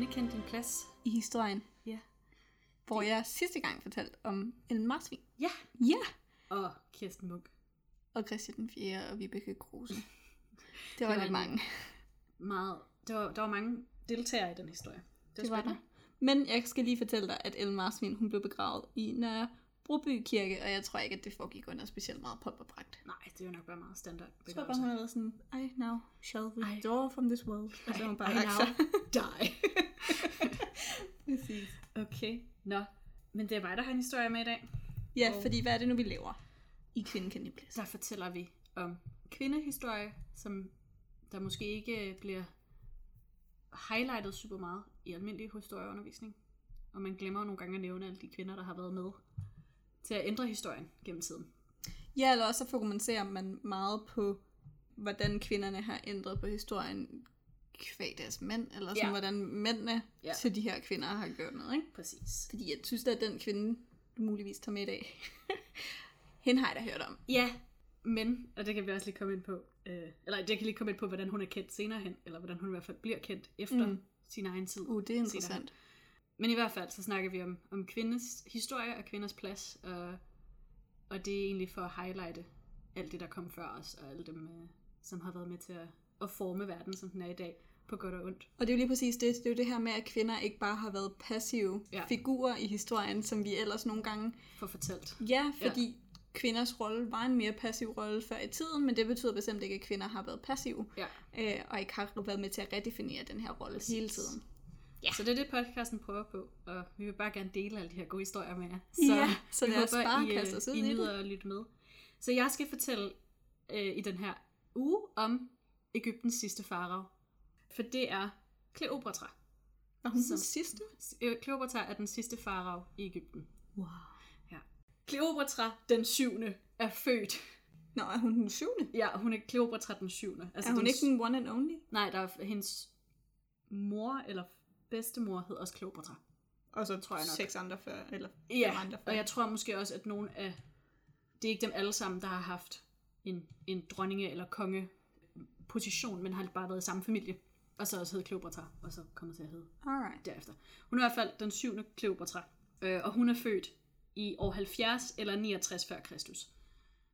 Kvinde kendte din plads. I historien, Ja. hvor jeg sidste gang fortalte om Ellen Marsvin. Ja. Ja. Og Kirsten Munk. Og Christian den 4. og Vibeke Kruse. Det var var lidt en- mange. Meget, der, var, der var mange deltagere i den historie. Det var der. spændende. Men jeg skal lige fortælle dig, at Ellen Marsvin, hun blev begravet i Nørre Broby Kirke, og jeg tror ikke, at det foregik under specielt meget pop og pragt. Nej, det er jo nok bare meget standard. Jeg tror bare, hun har været sådan, I now shall withdraw from this world. Og så hun bare I now die. Præcis. okay. Nå, men det er mig, der har en historie med i dag. Ja, Og- fordi hvad er det nu, vi laver i Kvinden? Så fortæller vi om kvindehistorie, som der måske ikke bliver highlightet super meget i almindelig historieundervisning. Og man glemmer jo nogle gange at nævne alle de kvinder, der har været med til at ændre historien gennem tiden. Ja, eller også så fokuserer man meget på, hvordan kvinderne har ændret på historien kvæg deres mænd, eller sådan, Ja. hvordan mændene Ja. til de her kvinder har gjort noget, ikke? Præcis. Fordi jeg synes at den kvinde, du muligvis tager med i dag, hende har jeg da hørt om. Ja, men, og det kan vi også lige komme ind på, øh, eller jeg kan lige komme ind på, hvordan hun er kendt senere hen, eller hvordan hun i hvert fald bliver kendt efter mm. Sin egen tid. Uh, det er senere interessant. Men i hvert fald, så snakker vi om, om kvinders historie og kvinders plads, og, og det er egentlig for at highlighte alt det, der kom før os, og alle dem, øh, som har været med til at, at forme verden, som den er i dag, på godt og ondt. Og det er jo lige præcis det. Det er jo det her med, at kvinder ikke bare har været passive Ja. figurer i historien, som vi ellers nogle gange... For fortalt. Ja, fordi ja. kvinders rolle var en mere passiv rolle før i tiden, men det betyder bestemt ikke, at kvinder har været passive, Ja. øh, og ikke har været med til at redefinere den her rolle hele tiden. Ja. Så det er det, podcasten prøver på, og vi vil bare gerne dele alle de her gode historier med jer. Ja, så vi håber, bare I, øh, kaste os ud I nyder at lytte med. Så jeg skal fortælle øh, i den her uge om Ægyptens sidste farao. For det er Kleopatra. Var hun den sidste? Øh, Kleopatra er den sidste farao i Ægypten. Wow. Kleopatra den syvende er født. Nå, er hun den syvende? Ja, hun er Kleopatra den syvende. Altså, er hun den, ikke den one and only? Nej, der er hendes mor eller bedstemor hed også Kleopatra. Og så tror jeg nok. seks andre før, eller fem Ja, andre før. og jeg tror måske også, at nogle af... Det er ikke dem alle sammen, der har haft en, en dronninge- eller kongeposition, men har bare været i samme familie. Og så også hed Kleopatra, og så kommer til at hedde Alright. derefter. Hun er i hvert fald den syvende Kleopatra, øh, og hun er født i år 70 eller 69 før Kristus.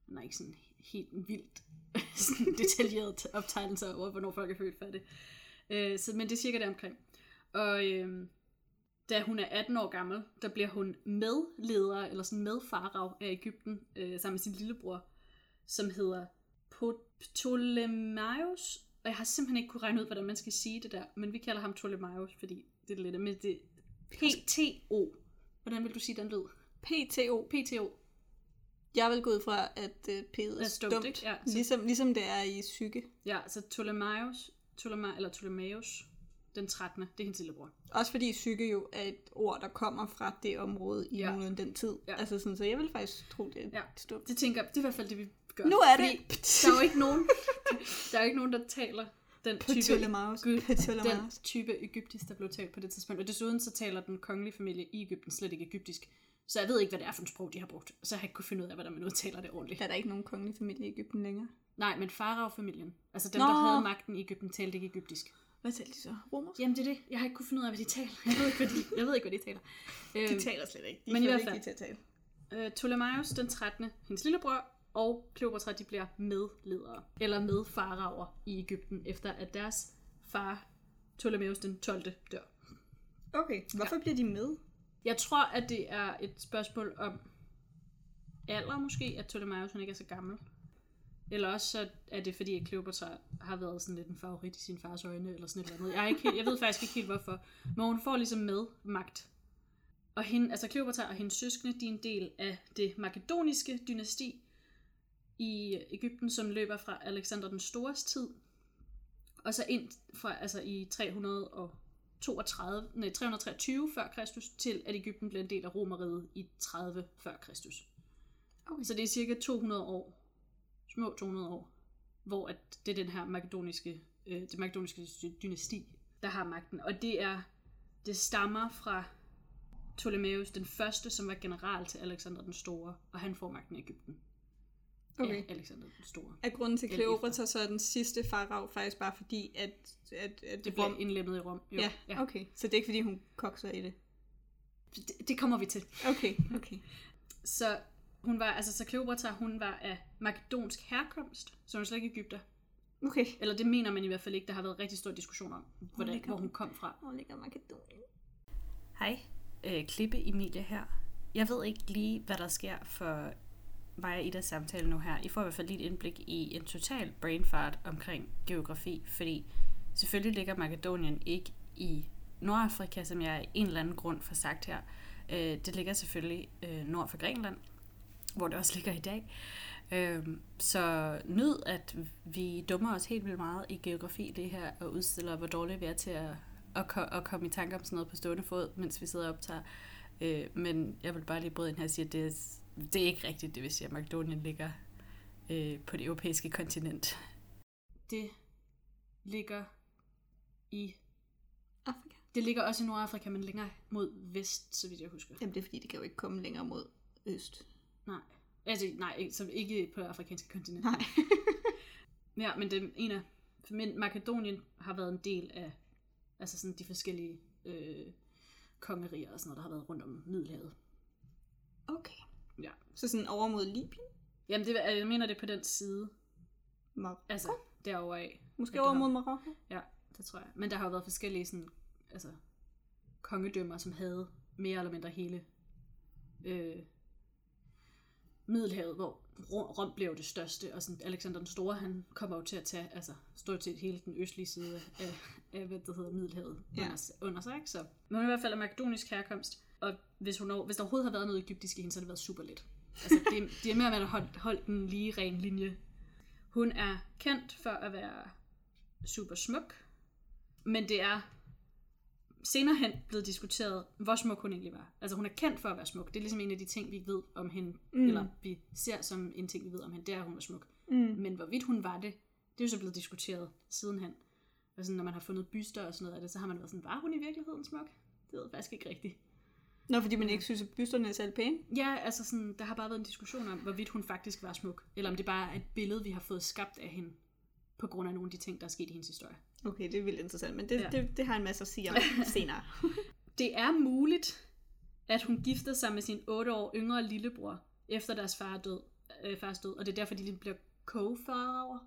Den er ikke sådan helt vildt sådan detaljeret optegnelser over, hvornår folk er født før det. Øh, så, men det er cirka der omkring. Og øh, da hun er 18 år gammel, der bliver hun medleder, eller sådan medfarag af Ægypten, øh, sammen med sin lillebror, som hedder Ptolemaios. Og jeg har simpelthen ikke kunne regne ud, hvordan man skal sige det der, men vi kalder ham Ptolemaios, fordi det er lidt med det PTO. Hvordan vil du sige, den lyd? PTO. PTO. Jeg vil gå ud fra, at uh, P'et er, stumt, ikke? Ja, så- ligesom, ligesom det er i psyke. Ja, så Ptolemaios, Ptolema, eller Ptolemaios, den 13. Det er hendes lillebror. Også fordi psyke jo er et ord, der kommer fra det område i Ja. nogenlunde den tid. Ja. Altså sådan, så jeg vil faktisk tro, det er Ja. stumt. Det tænker jeg, det er i hvert fald det, vi gør. Nu er Fordi det. Der er jo ikke nogen, der er jo ikke nogen, der taler den type, den type egyptisk, der blev talt på det tidspunkt. Og desuden så taler den kongelige familie i Ægypten slet ikke egyptisk. Så jeg ved ikke, hvad det er for en sprog, de har brugt. Så jeg har ikke kunne finde ud af, hvordan man udtaler det ordentligt. Der er der ikke nogen kongelig familie i Ægypten længere. Nej, men farao-familien. Altså dem, Nå. der havde magten i Ægypten, talte ikke egyptisk. Hvad taler de så? Romersk? Jamen det er det. Jeg har ikke kunne finde ud af, hvad de taler. Jeg ved ikke, hvad de, jeg ved ikke, hvad de taler. Øhm, De taler slet ikke. De men i hvert ikke fald. de til at tale. øh, Ptolemaios den 13. hendes lillebror, og Kleopatra, de bliver medledere, eller medfaraver i Ægypten, efter at deres far, Ptolemaios den 12. dør. Okay, hvorfor ja. bliver de med? Jeg tror, at det er et spørgsmål om alder måske, at Ptolemaios han ikke er så gammel. Eller også så er det fordi, at Kleopatra har været sådan lidt en favorit i sin fars øjne, eller sådan et eller andet. Jeg, er ikke helt, jeg ved faktisk ikke helt hvorfor. Men hun får ligesom med magt. Og hende, altså Kleopatra og hendes søskende, de er en del af det makedoniske dynasti i Ægypten, som løber fra Alexander den Stores tid. Og så ind fra, altså i 332, nej, 323 før Kristus, til at Ægypten blev en del af Romeriet i 30 før Kristus. Okay. Så det er cirka 200 år, små 200 år, hvor at det er den her makedoniske, øh, det makedoniske dynasti, der har magten. Og det er, det stammer fra Ptolemæus den første, som var general til Alexander den Store, og han får magten i Ægypten. Okay. af Alexander den Store. Er grunden til Kleopatra så er den sidste farag faktisk bare fordi, at, at, at Det Rom... indlemmet i Rom. Jo. Ja, ja, okay. Så det er ikke fordi, hun kokser i det? Det, det kommer vi til. Okay, okay. Så hun var, altså så Kleopatra, hun var af makedonsk herkomst, så hun er slet ikke Ægypter. Okay. Eller det mener man i hvert fald ikke. Der har været rigtig stor diskussion om, hvordan, ligger hvor hun? hun kom fra. Hvor ligger Makedonien? Hej, øh, Klippe Emilie her. Jeg ved ikke lige, hvad der sker for mig og Idas samtale nu her. I får i hvert fald lige et indblik i en total brain fart omkring geografi, fordi selvfølgelig ligger Makedonien ikke i Nordafrika, som jeg af en eller anden grund får sagt her. Øh, det ligger selvfølgelig øh, nord for Grækenland, hvor det også ligger i dag. Øhm, så nyd, at vi dummer os helt vildt meget i geografi det her, og udstiller, hvor dårlige vi er til at, at, ko- at komme i tanke om sådan noget på stående fod, mens vi sidder og optager. Øh, men jeg vil bare lige bryde ind her og sige, at det er, det er ikke rigtigt, det vil sige, at Makedonien ligger øh, på det europæiske kontinent. Det ligger i... Afrika? Det ligger også i Nordafrika, men længere mod vest, så vidt jeg husker. Jamen det er fordi, det kan jo ikke komme længere mod øst. Nej. Altså, nej, så ikke på det afrikanske kontinent. Nej. Ja, men det er en af... Men Makedonien har været en del af altså sådan de forskellige øh, kongeriger og sådan noget, der har været rundt om Middelhavet. okay. Ja. Så sådan over mod Libyen? Jamen, det, jeg mener det er på den side. Marokko? Altså, derovre af. Måske over mod Marokko? Ja, det tror jeg. Men der har jo været forskellige sådan, altså, kongedømmer, som havde mere eller mindre hele øh, Middelhavet, hvor Rom, blev det største, og sådan Alexander den Store, han kommer jo til at tage, altså stort set hele den østlige side af, af hvad det hedder, Middelhavet Ja. under, under sig, ikke? Så, men hun er i hvert fald af makedonisk herkomst, og hvis, hun, hvis der overhovedet har været noget egyptisk i hende, så har det været super lidt. Altså, det, det er mere, at man har holdt, holdt en lige ren linje. Hun er kendt for at være super smuk, men det er senere hen blevet diskuteret, hvor smuk hun egentlig var. Altså hun er kendt for at være smuk. Det er ligesom en af de ting, vi ved om hende, Mm. eller vi ser som en ting, vi ved om hende, det er, at hun var smuk. Mm. Men hvorvidt hun var det, det er jo så blevet diskuteret sidenhen. Og sådan, når man har fundet byster og sådan noget af det, så har man været sådan, var hun i virkeligheden smuk? Det ved jeg faktisk ikke rigtigt. Nå, fordi man ikke synes, at bysterne er særlig pæne? Ja, altså sådan, der har bare været en diskussion om, hvorvidt hun faktisk var smuk. Eller om det bare er et billede, vi har fået skabt af hende, på grund af nogle af de ting, der er sket i hendes historie. Okay, det er vildt interessant, men det, Ja. det, det har en masse at sige om senere. Det er muligt, at hun giftede sig med sin 8 år yngre lillebror, efter deres far død, øh, fars død, og det er derfor, de lige bliver co-faraver.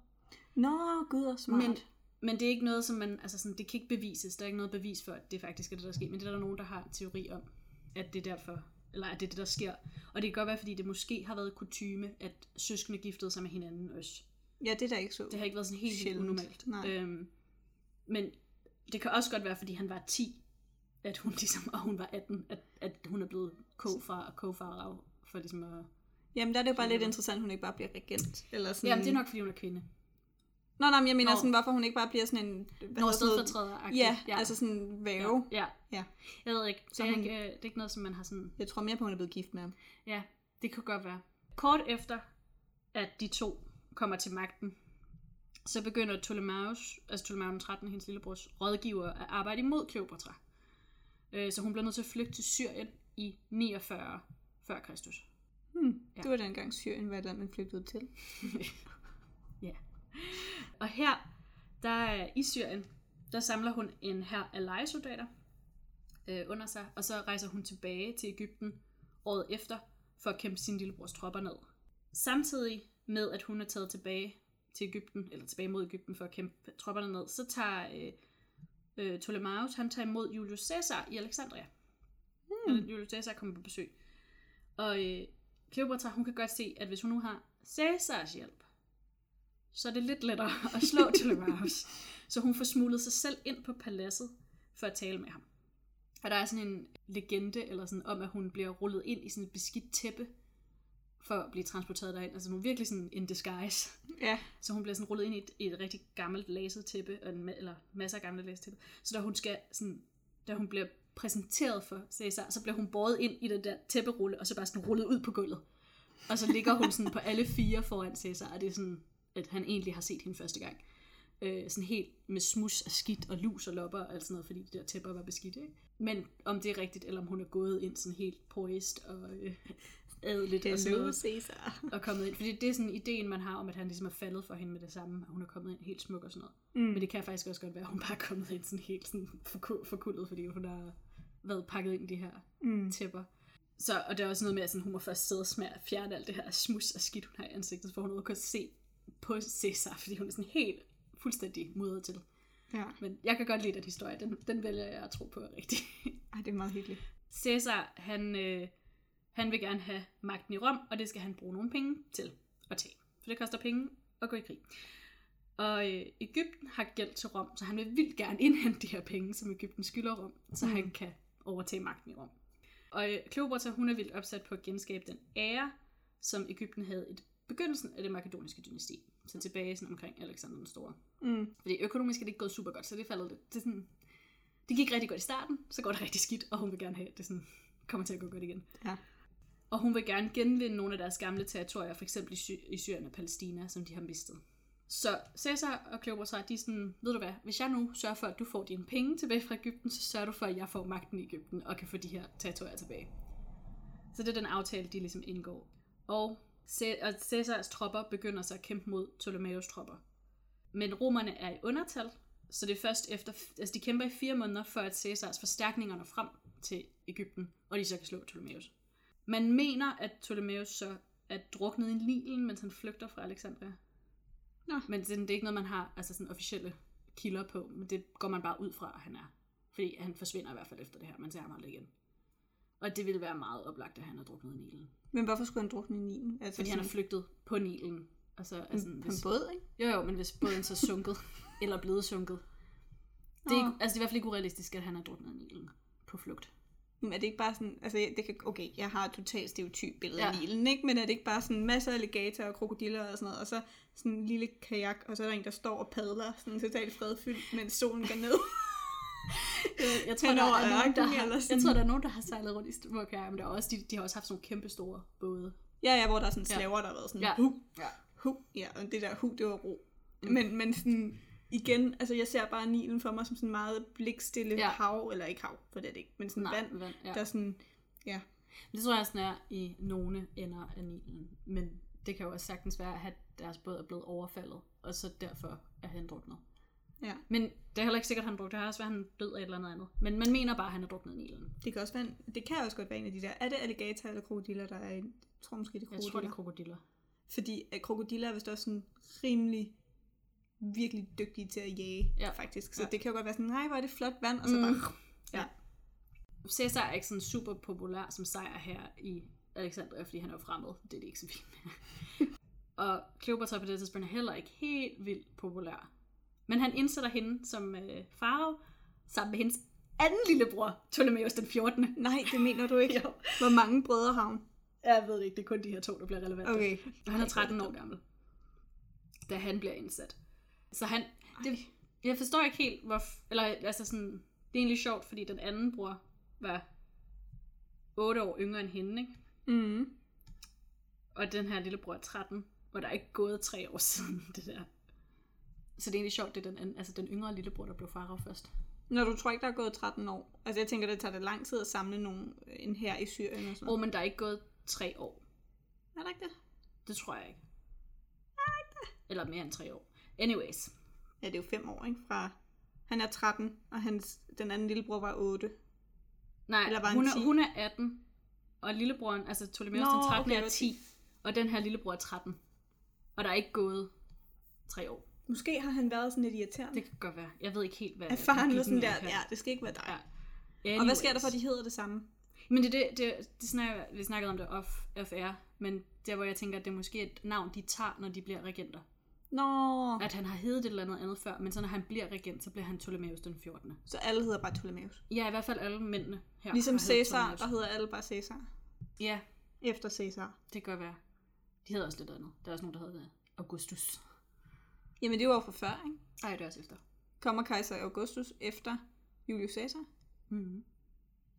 Nå, gud og smart. Men, men det er ikke noget, som man, altså sådan, det kan ikke bevises. Der er ikke noget bevis for, at det faktisk er det, der sker. Men det er der nogen, der har en teori om, at det er derfor, eller at det er det, der sker. Og det kan godt være, fordi det måske har været kutyme, at søskende giftede sig med hinanden også. Ja, det er da ikke så. Det har ikke været sådan helt Sjældent. unormalt. Nej. Øhm, men det kan også godt være, fordi han var 10, at hun ligesom, og hun var 18, at, at hun er blevet ko-far og ko-far for ligesom at... Jamen, der er det jo bare lidt interessant, at hun ikke bare bliver regent. Eller sådan... Jamen, det er nok, fordi hun er kvinde. Nå, nej, men jeg mener Nå. sådan, hvorfor hun ikke bare bliver sådan en... Hvad stedfortræder Ja, ja, altså sådan væve. Ja. Ja. Jeg ved ikke. Det Så er, hun- ikke, øh, det er ikke noget, som man har sådan... Jeg tror mere på, at hun er blevet gift med ham. Ja, det kunne godt være. Kort efter, at de to kommer til magten, så begynder Ptolemaios, altså Ptolemaios den 13, hendes lillebrors rådgiver, at arbejde imod Kleopatra. Øh, Så hun bliver nødt til at flygte til Syrien i 49 før Kristus. Hmm. Ja. Det var dengang Syrien var et land, man flygtede til. ja. Og her, der i Syrien, der samler hun en her af lejesoldater øh, under sig, og så rejser hun tilbage til Ægypten året efter, for at kæmpe sin lillebrors tropper ned. Samtidig med, at hun er taget tilbage til Ægypten, eller tilbage mod Ægypten for at kæmpe tropperne ned, så tager øh, øh, Ptolemaios, han tager imod Julius Caesar i Alexandria. Hmm. Julius Caesar kommer på besøg. Og øh, Kleopatra, hun kan godt se, at hvis hun nu har Caesars hjælp, så er det lidt lettere at slå Ptolemaios. Så hun får smuglet sig selv ind på paladset for at tale med ham. Og der er sådan en legende eller sådan om, at hun bliver rullet ind i sådan et beskidt tæppe for at blive transporteret derind. Altså hun er virkelig sådan in disguise. Ja. Så hun bliver sådan rullet ind i et, i et rigtig gammelt laset tæppe, og en, eller masser af gamle laset tæppe. Så da hun skal sådan, da hun bliver præsenteret for Cæsar, så bliver hun båret ind i den der tæpperulle, og så bare sådan rullet ud på gulvet. Og så ligger hun sådan på alle fire foran Cæsar, og det er sådan, at han egentlig har set hende første gang. Øh, sådan helt med smus og skidt og lus og lopper og alt sådan noget, fordi de der tæpper var beskidt, ikke? Men om det er rigtigt, eller om hun er gået ind sådan helt poised og... Øh, adeligt og sådan noget, Caesar. og kommet ind. Fordi det er sådan ideen, man har om, at han ligesom er faldet for hende med det samme, at hun er kommet ind helt smuk og sådan noget. Mm. Men det kan faktisk også godt være, at hun bare er kommet ind sådan helt sådan forku- forkullet, fordi hun har været pakket ind i de her Mm. tæpper. Så, og det er også noget med, at sådan, hun må først sidde og smage, fjerne alt det her smus og skidt, hun har i ansigtet, for hun overhovedet kan se på Cæsar, fordi hun er sådan helt fuldstændig mudret til. Ja. Men jeg kan godt lide den historie, den, den vælger jeg at tro på er rigtig. Ej, det er meget hyggeligt. Cæsar, han, øh, han vil gerne have magten i Rom, og det skal han bruge nogle penge til at tage. For det koster penge at gå i krig. Og øh, Ægypten har gæld til Rom, så han vil vildt gerne indhente de her penge, som Ægypten skylder Rom, så mm. han kan overtage magten i Rom. Og øh, Kleopatra, hun er vildt opsat på at genskabe den ære, som Ægypten havde i begyndelsen af det makedoniske dynasti. Så tilbage sådan omkring Alexander den Store. Mm. Fordi økonomisk er det ikke gået super godt, så det faldet lidt. Det, sådan, det gik rigtig godt i starten, så går det rigtig skidt, og hun vil gerne have, at det sådan, kommer til at gå godt igen. Ja. Og hun vil gerne genvinde nogle af deres gamle territorier, for eksempel i, Sy- i Syrien og Palæstina, som de har mistet. Så Caesar og Kleopatra, de er sådan, ved du hvad, hvis jeg nu sørger for, at du får dine penge tilbage fra Ægypten, så sørger du for, at jeg får magten i Ægypten og kan få de her territorier tilbage. Så det er den aftale, de ligesom indgår. Og, Cæsars og Caesars tropper begynder så at kæmpe mod Ptolemæus tropper. Men romerne er i undertal, så det er først efter, altså de kæmper i fire måneder, før at Caesars forstærkninger når frem til Ægypten, og de så kan slå Ptolemæus. Man mener, at Ptolemæus så er druknet i Nilen, mens han flygter fra Alexandria. Nå. Men det, det er ikke noget, man har altså sådan officielle kilder på, men det går man bare ud fra, at han er. Fordi han forsvinder i hvert fald efter det her, man ser ham aldrig igen. Og det ville være meget oplagt, at han er druknet i Nilen. Men hvorfor skulle han drukne i Nilen? Altså, Fordi han er sådan- flygtet på Nilen. Altså, altså, på en hvis, båd, ikke? jo, jo, men hvis båden så sunket, eller er blevet sunket. Det er, ikke, altså, det er i hvert fald ikke urealistisk, at han er druknet i Nilen på flugt. Men er det ikke bare sådan, altså det kan, okay, jeg har et totalt stereotyp billede Ja. af Nilen, ikke? Men er det ikke bare sådan masser af alligator og krokodiller og sådan noget, og så sådan en lille kajak, og så er der en, der står og padler, sådan totalt fredfyldt, mens solen går ned. Jeg, jeg, tror, der er nogen, der har, jeg tror, der er nogen, der har sejlet rundt i små kajakker, men der er også, de, de har også haft sådan nogle kæmpe store både. ja, ja, hvor der er sådan Ja. slaver, der har været sådan, Ja. hu, Ja. hu, ja, og det der hu, det var ro. Mm. Men, men sådan, igen, altså jeg ser bare Nilen for mig som sådan meget blikstille Ja. hav, eller ikke hav, for det er det ikke, men sådan Nej, vand, vand ja. der er sådan, ja, Det tror jeg sådan er i nogle ender af Nilen. Men det kan jo også sagtens være, at deres båd er blevet overfaldet, og så derfor er han druknet. ja. Men det er heller ikke sikkert, at han druknet. Det har også været, at han død af et eller andet andet. Men man mener bare, at han er druknet i Nilen. Det kan også være, en, det kan også godt være en af de der, er det alligator eller krokodiller, der er i, jeg tror måske det er Jeg krokodiller. tror, det er krokodiller. Fordi at krokodiller er vist også sådan rimelig virkelig dygtige til at jage, Ja. faktisk. Så Ja. det kan jo godt være sådan, nej, hvor er det flot vand, og så Mm. bare... Ja. Caesar er ikke sådan super populær som sejr her i Alexandria, fordi han er jo fremmed. Det er det ikke så vildt med. og Kleopatra på det tidspunkt er heller ikke helt vildt populær. Men han indsætter hende som øh, farve, sammen med hendes anden lillebror, Ptolemæus den 14. Nej, det mener du ikke. Jo. Hvor mange brødre har hun? Jeg ved det ikke, det er kun de her to, der bliver relevante. Okay. Og han er 13 år gammel, da han bliver indsat. Så han, det, jeg forstår ikke helt, hvor, eller altså sådan, det er egentlig sjovt, fordi den anden bror var 8 år yngre end hende, ikke? Mm. Og den her lille bror er 13, og der er ikke gået tre år siden det der. Så det er egentlig sjovt, det er den, anden, altså den yngre lillebror, der blev farao først. Når du tror ikke, der er gået 13 år. Altså jeg tænker, det tager det lang tid at samle nogen, en her i Syrien og sådan Åh, noget. oh, men der er ikke gået tre år. Er der ikke det? Det tror jeg ikke. Eller mere end tre år. Anyways. Ja, det er jo fem år, ikke? Fra... Han er 13, og hans, den anden lillebror var 8. Nej, Eller var han hun, er, 10? hun er 18, og lillebroren, altså Ptolemæus den 13 okay, er det 10, og den her lillebror er 13. Og der er ikke gået tre år. Måske har han været sådan lidt irriterende. Det kan godt være. Jeg ved ikke helt, hvad At faren var sådan der, er her. ja, det skal ikke være dig. Ja. Og hvad sker der Anyways. for, at de hedder det samme? Men det, det, det, det snakker, vi snakkede om det off, off air, men der hvor jeg tænker, at det er måske et navn, de tager, når de bliver regenter. Nå, At han har heddet et eller andet andet før, men så når han bliver regent, så bliver han Ptolemæus den 14. så alle hedder bare Ptolemæus. Ja, i hvert fald alle mændene her. Ligesom Ptolemæus. der hedder alle bare Caesar. Ja, Efter Caesar. det kan godt være. De hedder også lidt andet. Der er også nogen, der hedder Augustus. Jamen det var jo fra før, ikke? Ej, det er også efter. Kommer kejser Augustus efter Julius Caesar? Mm-hmm.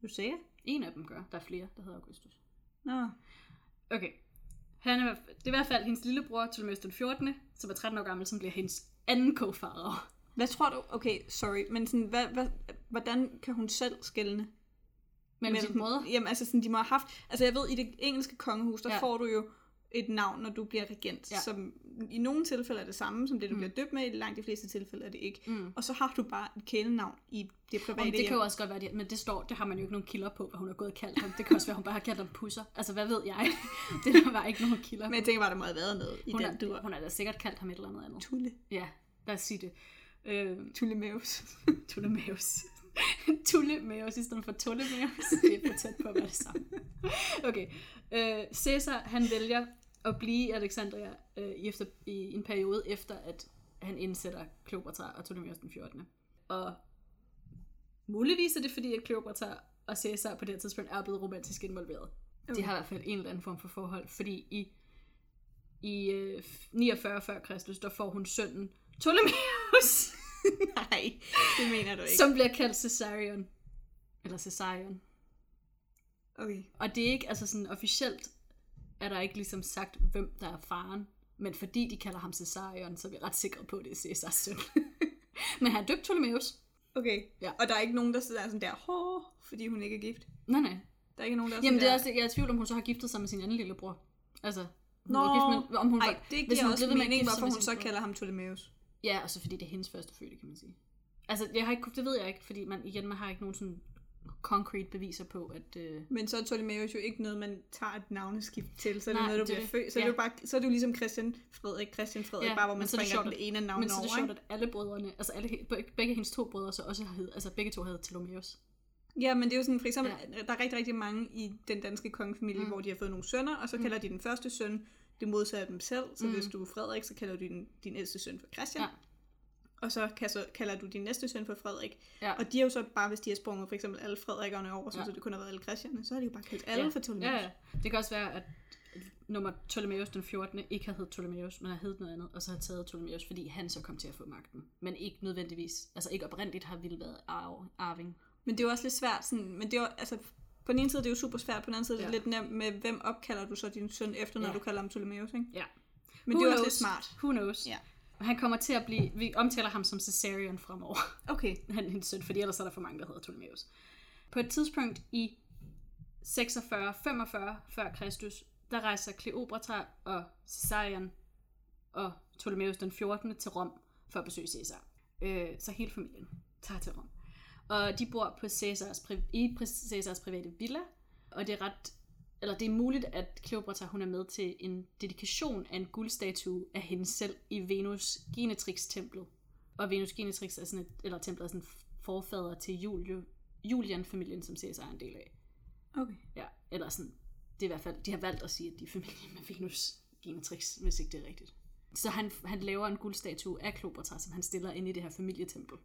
Du siger? En af dem gør. Der er flere, der hedder Augustus. Nå. Okay. Han er, det er i hvert fald hendes lillebror, Ptolemæus den 14., som er 13 år gammel, som bliver hendes anden kofader. Hvad tror du? Okay, sorry, men sådan, hvad, hvad, hvordan kan hun selv skælne? Mellem sine brødre? Jamen, altså sådan, de må have haft... Altså, jeg ved, i det engelske kongehus, der ja. får du jo et navn, når du bliver regent, Ja. som i nogle tilfælde er det samme, som det, du Mm. bliver døbt med, i langt de fleste tilfælde er det ikke. Mm. Og så har du bare et kælenavn i det private Og det hjem. kan jo også godt være det, men det står, det har man jo ikke nogen kilder på, hvad hun har gået og kaldt ham. Det kan også være, hun bare har kaldt ham pusser. Altså, hvad ved jeg? Det er der bare ikke nogen kilder Men jeg tænker bare, der må have været noget i Hun den dur. hun har da sikkert kaldt ham et eller andet andet. Tulle. Ja, lad os sige det. Øh, Tullemævs. Tullemævs. Tullemævs i stedet for Tullemævs. Det er for tæt på at være det samme. Okay. Øh, Caesar, han vælger at blive i Alexandria øh, i efter, i en periode efter, at han indsætter Kleopatra og Ptolemæus den 14. Og muligvis er det fordi, at Kleopatra og Caesar på det her tidspunkt er blevet romantisk involveret. De Okay. har i hvert fald en eller anden form for forhold, fordi i, i øh, 49 før Kristus, der får hun sønnen Ptolemæus. Nej, det mener du ikke. Som bliver kaldt Caesarion. Eller Caesarion. Okay. Og det er ikke, altså sådan officielt, er der ikke ligesom sagt, hvem der er faren. Men fordi de kalder ham Caesarion, så er vi ret sikre på, at det er Caesars søn. Men han er døbt Ptolemæus. Okay. Ja. Og der er ikke nogen, der sidder sådan der, Hå, fordi hun ikke er gift. Nej, nej. Der er ikke nogen, der er Jamen det er også, jeg er i tvivl om, hun så har giftet sig med sin anden lillebror. Altså, hun Nå, gift med, om hun Nej, var, det hvis giver hun også mening, hvorfor hun så bror. kalder ham Ptolemæus. Ja, og så fordi det er hendes første fødte, kan man sige. Altså, jeg har ikke, det ved jeg ikke, fordi man, igen, man har ikke nogen sådan concrete beviser på, at... Øh, Men så er Ptolemæus jo ikke noget, man tager et navneskift til. Så er det Nej, noget, du det er bliver det. født. Så, er Ja. det jo bare, så er det jo ligesom Christian Frederik, Christian Frederik, Ja, bare hvor men man er det springer sjovt, den ene af men navnet så er det over. sjovt, at alle brødrene, altså alle, begge, hendes to brødre, så også hed, altså begge to havde Ptolemæus. Ja, men det er jo sådan, for eksempel, ja. der er rigtig, rigtig mange i den danske kongefamilie, Mm. hvor de har fået nogle sønner, og så Mm. kalder de den første søn det modsatte af dem selv. Så mm. hvis du er Frederik, så kalder du din, din ældste søn for Christian. Ja. Og så, kan, så kalder du din næste søn for Frederik. Ja. Og de er jo så bare, hvis de har sprunget for eksempel alle Frederikerne over, Ja. så det kun har været alle Christiane, så har de jo bare kaldt alle ja. for Ptolemæus. Ja, ja. Det kan også være, at nummer Ptolemæus den 14. ikke har heddet Ptolemæus, men har heddet noget andet, og så har taget Ptolemæus, fordi han så kom til at få magten. Men ikke nødvendigvis, altså ikke oprindeligt har ville været arv, arving. Men det er jo også lidt svært, sådan, men det er jo, altså, på den ene side er det jo super svært, på den anden side er det Ja. lidt nemt med, hvem opkalder du så din søn efter, når Ja. du kalder ham Ptolemæus, ikke? Ja. Men Who det er også lidt smart. Who knows? Ja. Han kommer til at blive, vi omtaler ham som Caesarion fremover. Okay. han er hendes søn, fordi ellers er der for mange, der hedder Ptolemæus. På et tidspunkt i 46-45 før Kristus, der rejser Kleopatra og Caesarion og Ptolemæus den 14. til Rom for at besøge Caesar. Øh, så hele familien tager til Rom. Og de bor på Caesars, i Caesars private villa, og det er ret eller det er muligt, at Kleopatra hun er med til en dedikation af en guldstatue af hende selv i Venus Genetrix templet. Og Venus Genetrix er sådan et, eller templet er sådan forfader til Julio, Julian-familien, som Caesar er en del af. Okay. Ja, eller sådan, det er i hvert fald, de har valgt at sige, at de er familie med Venus Genetrix, hvis ikke det er rigtigt. Så han, han laver en guldstatue af Kleopatra, som han stiller ind i det her familietempel.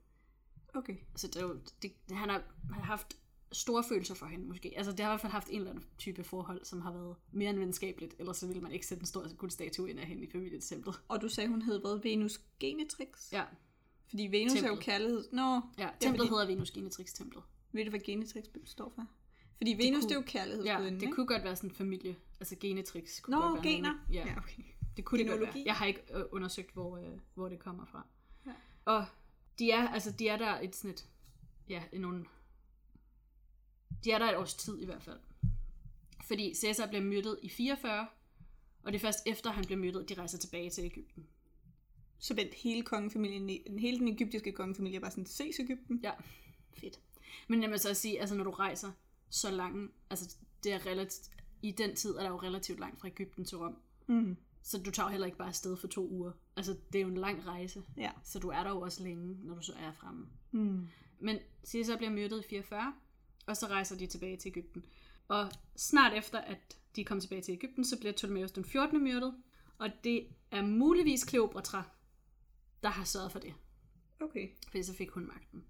Okay. Så det er jo, det, han, har, han har haft store følelser for hende måske. Altså det har i hvert fald haft en eller anden type forhold, som har været mere end venskabeligt, ellers så ville man ikke sætte en stor guldstatue ind af hende i familietemplet. Og du sagde, hun hed hvad? Venus Genetrix? Ja, Fordi Venus er jo Templet. kærlighed. Nå, ja templet fordi- hedder Venus Genetrix templet. ved du, hvad Genetrix står for? Fordi Venus, kunne- det, er jo kærlighedsgudinden, Ja, det kunne godt være sådan en familie, altså Genetrix kunne Nå, godt være gener. Noget, ja, ja, okay. det kunne det godt være. Jeg har ikke øh, undersøgt, hvor, øh, hvor det kommer fra. Ja. Og de er, altså, de er der et sådan et, ja, nogle, de er der et års tid i hvert fald. Fordi Caesar bliver myrdet i 44, og det er først efter, han bliver myrdet, de rejser tilbage til Ægypten. Så vent, hele kongefamilien, hele den egyptiske kongefamilie er bare sådan, ses Ægypten? Ja. Fedt. Men jeg vil så sige, altså når du rejser så langt, altså det er relativt, i den tid er der jo relativt langt fra Ægypten til Rom. Mm. Så du tager jo heller ikke bare afsted for to uger. Altså det er jo en lang rejse, Ja. så du er der jo også længe, når du så er fremme. Mm. Men Caesar bliver myrdet i 44, og så rejser de tilbage til Ægypten. Og snart efter, at de kom tilbage til Ægypten, så bliver Ptolemæus den 14. myrdet. Og det er muligvis Kleopatra, der har sørget for det. Okay. Fordi så fik hun magten.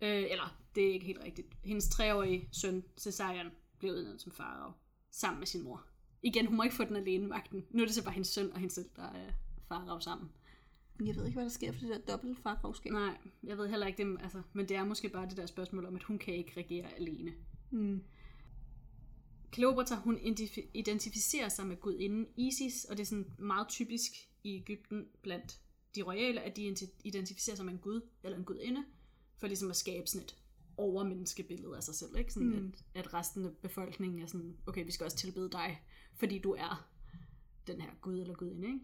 Øh, eller, det er ikke helt rigtigt. Hendes treårige søn, Caesarion, blev udnævnt som farao, sammen med sin mor. Igen, hun må ikke få den alene magten. Nu er det så bare hendes søn og hendes selv, der er farao sammen. Jeg ved ikke, hvad der sker for det der dobbelt fargravskab. Nej, jeg ved heller ikke det, altså, men det er måske bare det der spørgsmål om, at hun kan ikke regere alene. Mm. Kleopatra, hun identif- identificerer sig med gudinden Isis, og det er sådan meget typisk i Ægypten blandt de royale, at de identi- identificerer sig med en gud eller en gudinde, for ligesom at skabe sådan et overmenneskebillede af sig selv. Ikke? Sådan, mm. at, at resten af befolkningen er sådan, okay, vi skal også tilbede dig, fordi du er den her gud eller gudinde. Ikke?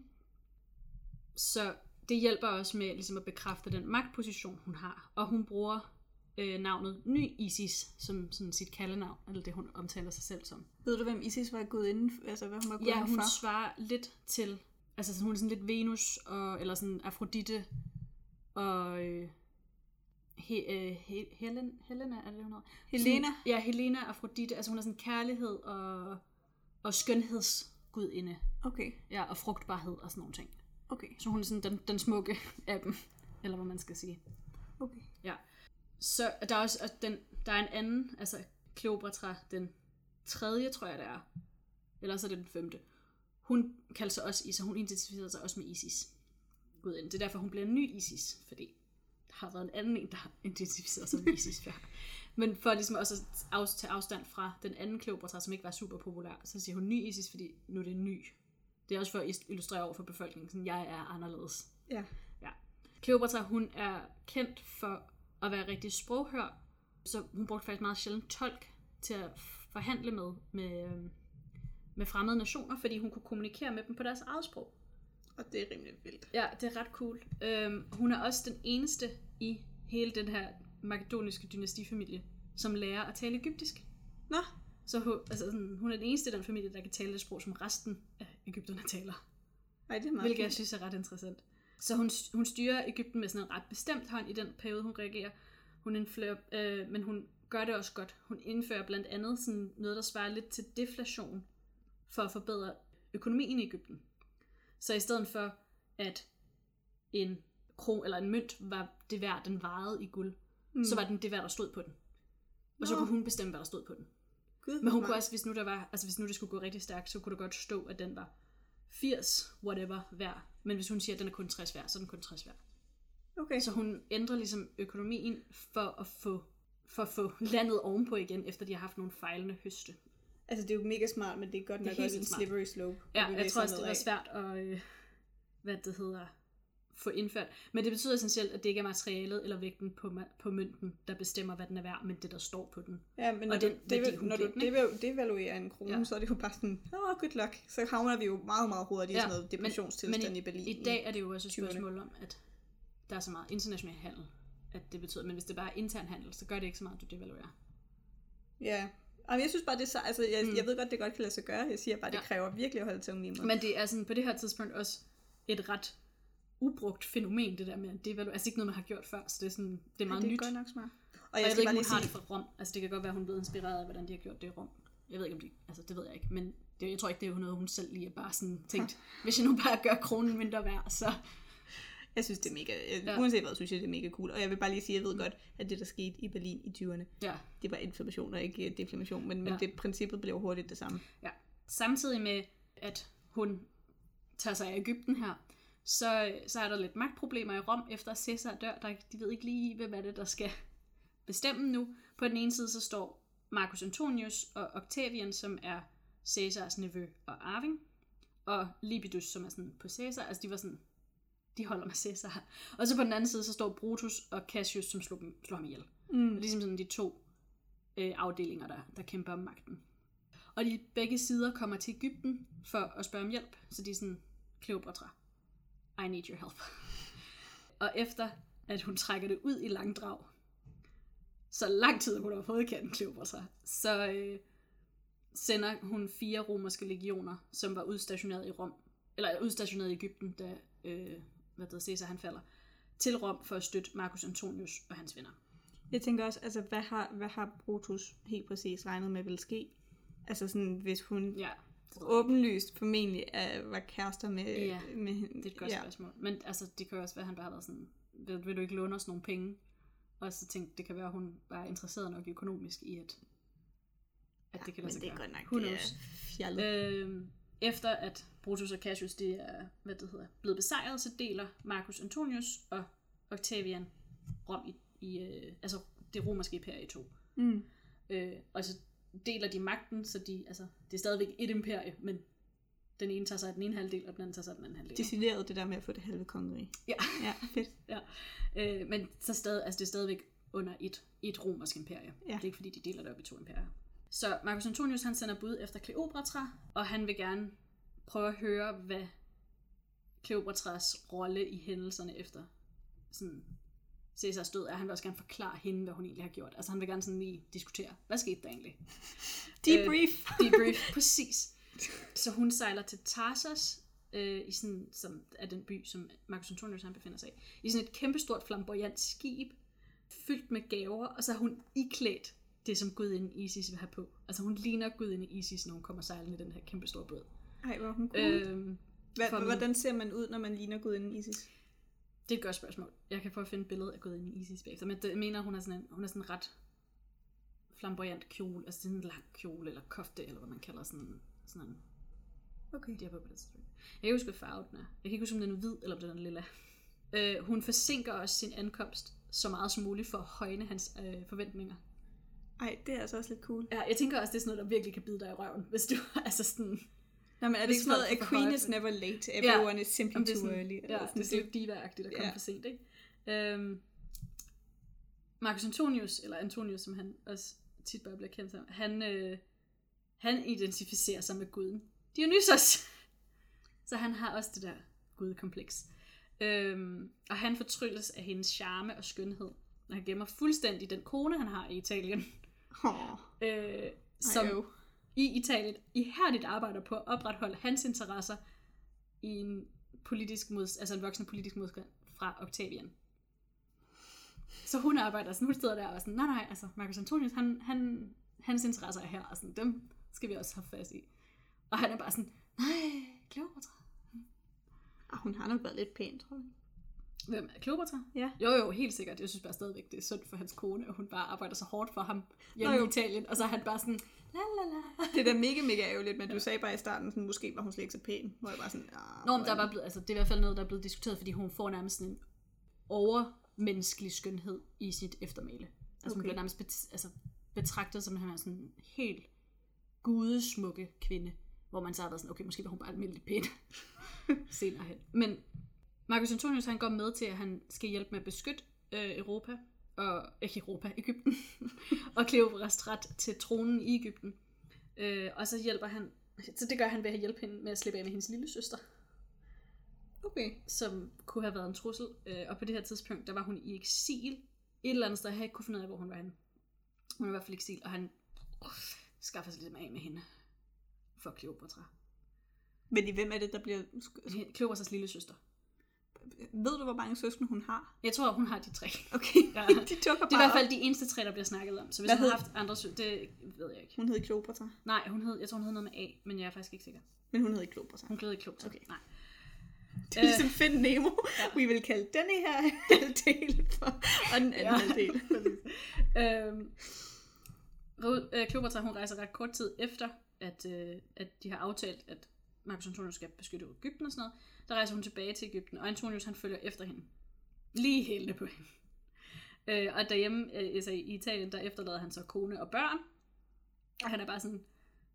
Så det hjælper også med ligesom at bekræfte den magtposition, hun har. Og hun bruger øh, navnet Ny Isis som sådan sit kaldenavn, eller det hun omtaler sig selv som. Ved du, hvem Isis var gået inden? Altså, hvad hun var gået Ja, hun for? svarer lidt til, altså sådan, hun er sådan lidt Venus, og, eller sådan Afrodite, og øh, he, øh, he, Helen, Helena, er det det, hun hedder? Helena? Sådan, ja, Helena Afrodite, altså hun er sådan kærlighed og, og skønhedsgudinde, Okay, ja, og frugtbarhed og sådan nogle ting. Okay, Så hun er sådan den, den smukke af dem, eller hvad man skal sige. okay. Ja. Så der er også og den, der er en anden, altså Kleopatra, den tredje, tror jeg det er. Eller så er det den femte. Hun kalder sig også Isis, hun identificerer sig også med Isis. Gudinde. Det er derfor, hun bliver en ny Isis, fordi der har været en anden en, der har identificeret sig med Isis før. Men for ligesom også at af, tage afstand fra den anden Kleopatra, som ikke var super populær, så siger hun ny Isis, fordi nu er det ny. Det er også for at illustrere over for befolkningen, sådan jeg er anderledes. Ja. Ja. Kleopatra, hun er kendt for at være rigtig sproghør, så hun brugte faktisk meget sjældent tolk til at forhandle med, med, øhm, med fremmede nationer, fordi hun kunne kommunikere med dem på deres eget sprog. Og det er rimelig vildt. Ja, det er ret cool. Øhm, hun er også den eneste i hele den her makedoniske dynastifamilie, som lærer at tale egyptisk. Nå, Så hun, altså sådan, hun er den eneste i den familie, der kan tale det sprog, som resten af Ægypterne taler. ej, det er meget Hvilket jeg fint. synes er ret interessant. Så hun, hun styrer Ægypten med sådan en ret bestemt hånd i den periode, hun reagerer. Hun indfører, øh, men hun gør det også godt. Hun indfører blandt andet sådan noget, der svarer lidt til deflation, for at forbedre økonomien i Ægypten. Så i stedet for, at en kro eller en mønt var det værd, den vejede i guld, mm. så var den det værd, der stod på den. Og så kunne hun bestemme, hvad der stod på den. Gud, Men hun kunne smart. også, hvis nu, der var, altså hvis nu det skulle gå rigtig stærkt, så kunne det godt stå, at den var 80 whatever værd. Men hvis hun siger, at den er kun 60 værd, så er den kun 60 værd. Okay, Så hun ændrer ligesom økonomien for at få, for at få landet ovenpå igen, efter de har haft nogle fejlende høste. altså det er jo mega smart, men det er godt Det er også en smart. slippery slope. Ja, jeg tror også, det var svært at, øh, hvad det hedder, få indført. Men det betyder essentielt, at det ikke er materialet eller vægten på, på mønten, der bestemmer, hvad den er værd, men det, der står på den. Ja, men når, Og du, den det, værdi, når du devaluerer en krone, ja. Ja. så er det jo bare sådan, åh, oh, good luck. Så havner vi jo meget, meget hurtigt i sådan noget depressionstilstand men i Berlin. I dag er det jo også et 20'erne. spørgsmål om, at der er så meget international handel, at det betyder, men hvis det bare er intern handel, så gør det ikke så meget, at du devaluerer. Ja. Jamen, jeg synes bare, det er så, altså, jeg, mm. Jeg ved godt, det godt kan lade sig gøre. Jeg siger bare, det Ja. kræver virkelig at holde tungen lige med. Men det er sådan på det her tidspunkt også et ret ubrugt fænomen, det der med at devaluere. Altså ikke noget, man har gjort før, så det er, sådan, det er meget det er nyt. godt nok smart. Og Og jeg, jeg, skal ved ikke, om lige hun har sige, det fra Rom. Altså det kan godt være, hun blevet inspireret af, hvordan de har gjort det i Rom. Jeg ved ikke, om de... Altså det ved jeg ikke, men det, jeg tror ikke, det er noget, hun selv lige er bare sådan tænkt, hvis jeg nu bare gør kronen mindre værd, så... jeg synes, det er mega, ja. Ja. uanset hvad, synes jeg, det er mega cool. Og jeg vil bare lige sige, jeg ved godt, at det, der skete i Berlin i 20'erne, Ja. det var inflammation og ikke øh, deflamation, men, men Ja. det princippet blev hurtigt det samme. Ja. Samtidig med, at hun tager sig af Ægypten her, så, så er der lidt magtproblemer i Rom, efter at Caesar dør. Der, de ved ikke lige, hvem er det, der skal bestemme nu. På den ene side så står Marcus Antonius og Octavian, som er Caesars nevø og arving, og Libidus, som er sådan på Caesar. Altså de var sådan, de holder med Caesar. Og så på den anden side, så står Brutus og Cassius, som slog, dem, slog ham ihjel. Mm. Ligesom sådan de to øh, afdelinger, der, der kæmper om magten. Og de begge sider kommer til Ægypten for at spørge om hjælp. Så de er sådan, Kleopatra, I need your help. Og efter at hun trækker det ud i langdrag, så lang tid hun har fået kendt Kleopatra, så øh, sender hun fire romerske legioner, som var udstationeret i Rom, eller udstationeret i Ægypten, da øh, hvad hedder, Caesar han falder, til Rom for at støtte Marcus Antonius og hans venner. Jeg tænker også, altså, hvad har, hvad har Brutus helt præcis regnet med vil ske? Altså sådan, hvis hun Ja, åbenlyst formentlig er, var kærester med, Ja, med hende. Det er et godt ja. ja. spørgsmål. Men altså, det kan jo også være, at han bare har været sådan, vil, vil du ikke låne os nogle penge? Og så tænkte det kan være, at hun er interesseret nok økonomisk i, at, at det kan lade sig det er gøre. godt nok, Who det er knows? fjollet. Øhm, efter at Brutus og Cassius de er hvad det hedder, blevet besejret, så deler Marcus Antonius og Octavian Rom i, i øh, altså det romerske imperie i to. Mm. Øh, og så deler de magten, så de, altså, det er stadigvæk et imperie, men den ene tager sig af den ene halvdel, og den anden tager sig af den anden halvdel. Decideret det der med at få det halve kongerige. Ja. Ja, fedt. Ja. Øh, men så stadig, altså det er stadigvæk under et, et romersk imperie. Ja. Det er ikke fordi, de deler det op i to imperier. Så Marcus Antonius han sender bud efter Kleopatra, og han vil gerne prøve at høre, hvad Kleopatras rolle i hændelserne efter sådan Caesars død er. Han vil også gerne forklare hende, hvad hun egentlig har gjort. Altså han vil gerne sådan lige diskutere, hvad skete der egentlig? Debrief. Øh, debrief, præcis. Så hun sejler til Tarsos, øh, i sådan, som er den by, som Marcus Antonius han befinder sig i. I sådan et kæmpestort flamboyant skib, fyldt med gaver, og så er hun iklædt det, som gudinde Isis vil have på. Altså hun ligner gudinde Isis, når hun kommer sejlende i den her kæmpestore båd. Ej, hvor hun cool. Øhm, Hva, hvordan ser man ud, når man ligner gudinden Isis? Det er et godt spørgsmål. Jeg kan prøve at finde et billede af gudinde Isis bagefter, men det, jeg mener, hun er sådan en, hun er sådan en ret flamboyant kjole, altså sådan en lang kjole, eller kofte, eller hvad man kalder sådan, sådan en Okay. de har på på det tidspunkt. Jeg kan ikke huske, hvad farve den er. Jeg kan ikke huske, om den er hvid, eller om den er lilla. Øh, hun forsinker også sin ankomst så meget som muligt for at højne hans øh, forventninger. Ej, det er altså også lidt cool. Ja, jeg tænker også, det er sådan noget, der virkelig kan bide dig i røven, hvis du altså sådan... Nå, men er det Hvis ikke sådan noget, folk a får queen is never late, everyone is simply det too sådan, early. Ja, eller sådan det er lidt diva-agtigt at komme Ja. for sent, ikke? Øhm, Marcus Antonius, eller Antonius, som han også tit bare bliver kendt som, han, øh, han identificerer sig med guden Dionysos. Så han har også det der gudekompleks. Øhm, og han fortrylles af hendes charme og skønhed. Og han gemmer fuldstændig den kone, han har i Italien. Åh, Øh, som. I Italien ihærdigt arbejder på at opretholde hans interesser i en politisk mod, altså en voksende politisk modstand fra Octavian. Så hun arbejder sådan, hun sidder der og sådan, nej nej, altså Marcus Antonius, han, han, hans interesser er her, og sådan, dem skal vi også have fast i. Og han er bare sådan, nej, Kleopatra. Ah, hun har nok været lidt pæn, tror jeg. Hvem er Kleopatra? Ja. Jo, jo, helt sikkert. Jeg synes bare stadigvæk, det er synd for hans kone, og hun bare arbejder så hårdt for ham hjemme Nå i Italien, og så er han bare sådan, la la la. Det er da mega, mega ærgerligt, men du sagde bare i starten, sådan, måske var hun slet ikke så pæn. Hvor jeg bare sådan, ah, Nå, men der er bare blevet, altså, det er i hvert fald noget, der er blevet diskuteret, fordi hun får nærmest sådan en overmenneskelig skønhed i sit eftermæle. Altså okay. hun bliver nærmest bet, altså, betragtet som en sådan helt gudesmukke kvinde, hvor man så har været sådan, okay, måske var hun bare almindelig pæn senere hen. Men Marcus Antonius, han går med til, at han skal hjælpe med at beskytte øh, Europa, og ikke Europa, Ægypten, og Kleopatras ret til tronen i Ægypten. Øh, og så hjælper han, så det gør han ved at hjælpe hende med at slippe af med hendes lille søster Okay. som kunne have været en trussel. Øh, og på det her tidspunkt, der var hun i eksil. Et eller andet sted, jeg ikke kunne finde ud af, hvor hun var henne. Hun er i hvert fald i eksil, og han uh, skaffer sig lidt af med hende. For Kleopatra. Men i hvem er det, der bliver... Kleopatras lille søster. Ved du, hvor mange søskende hun har? Jeg tror, hun har de tre. Okay, Ja. de dukker Det er bare i hvert fald de eneste tre, der bliver snakket om. Så hvis Hvad hun har hed- haft andre sø- det ved jeg ikke. Hun hed Kleopatra. Nej, hun hed, jeg tror, hun hed noget med A, men jeg er faktisk ikke sikker. Men hun hed ikke Kleopatra. Hun gled ikke Kleopatra. Okay. Nej. Det er ligesom Find Nemo. Vi vil kalde denne her halvdel for, og den anden Ja. halvdel. øhm, øh, Kleopatra hun rejser ret kort tid efter, at, øh, at de har aftalt, at Marcus Antonius skal beskytte Ægypten og sådan noget. Der rejser hun tilbage til Ægypten, og Antonius han følger efter hende. Lige hælende på hende. Øh, og derhjemme øh, altså i Italien, der efterlader han så kone og børn. Og han er bare sådan,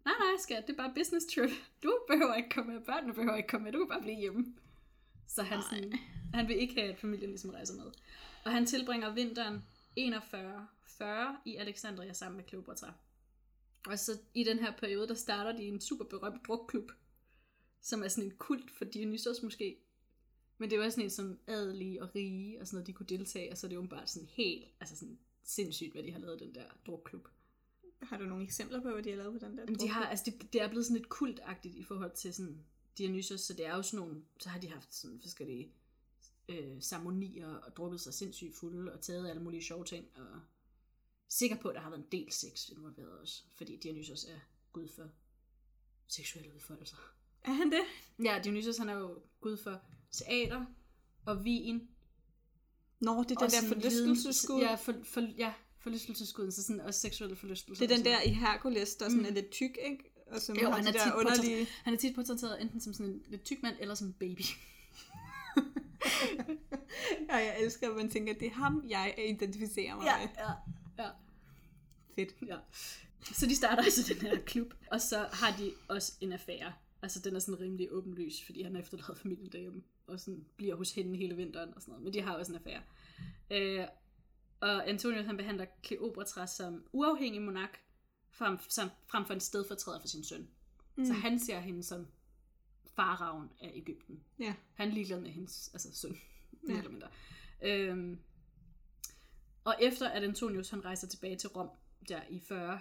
nej nej skat, det er bare business trip. Du behøver ikke komme med, børnene behøver ikke komme med, du kan bare blive hjemme. Så han, sådan, han vil ikke have, at familien ligesom rejser med. Og han tilbringer vinteren 41-40 i Alexandria sammen med Kleopatra. Og så i den her periode, der starter de en super berømt drukklub, som er sådan en kult for Dionysos måske. Men det var sådan en, som adelige og rige og sådan noget, de kunne deltage, og så er det jo bare sådan helt, altså sådan sindssygt, hvad de har lavet den der drukklub. Har du nogle eksempler på, hvad de har lavet på den der? Men de har, altså det, det er blevet sådan lidt kultagtigt i forhold til sådan Dionysos, så det er jo sådan nogle, så har de haft sådan forskellige øh, ceremonier og drukket sig sindssygt fulde og taget alle mulige sjove ting og sikker på, at der har været en del sex involveret også, fordi Dionysos er gud for seksuelle udfoldelser. Er han det? Ja, Dionysos han er jo gud for teater og vin. Nå, det er den der sådan forlystelseskud. Ja, for, for, ja, forlystelsesguden, så sådan også seksuelle forlystelser. Det er den der i Hercules, der sådan er lidt tyk, ikke? Og som Jo, han er, der tit underlige... han er tit portrætteret enten som sådan en lidt tyk mand, eller som en baby. Ja, jeg elsker, at man tænker, at det er ham, jeg identificerer mig med. ja, ja, Fedt. ja. Så de starter altså den her klub, og så har de også en affære. Altså den er sådan rimelig åbenlys, fordi han har efterladet familien derhjemme, og sådan bliver hos hende hele vinteren og sådan noget. Men de har også en affære. Øh, Og Antonius han behandler Kleopatra som uafhængig monark, frem, som, frem for en stedfortræder for sin søn. Mm. Så han ser hende som faraven af Ægypten. Ja. Han er ligeglad med hendes altså søn, Ja. eller mindre. Øhm, og efter at Antonius han rejser tilbage til Rom, der i 40,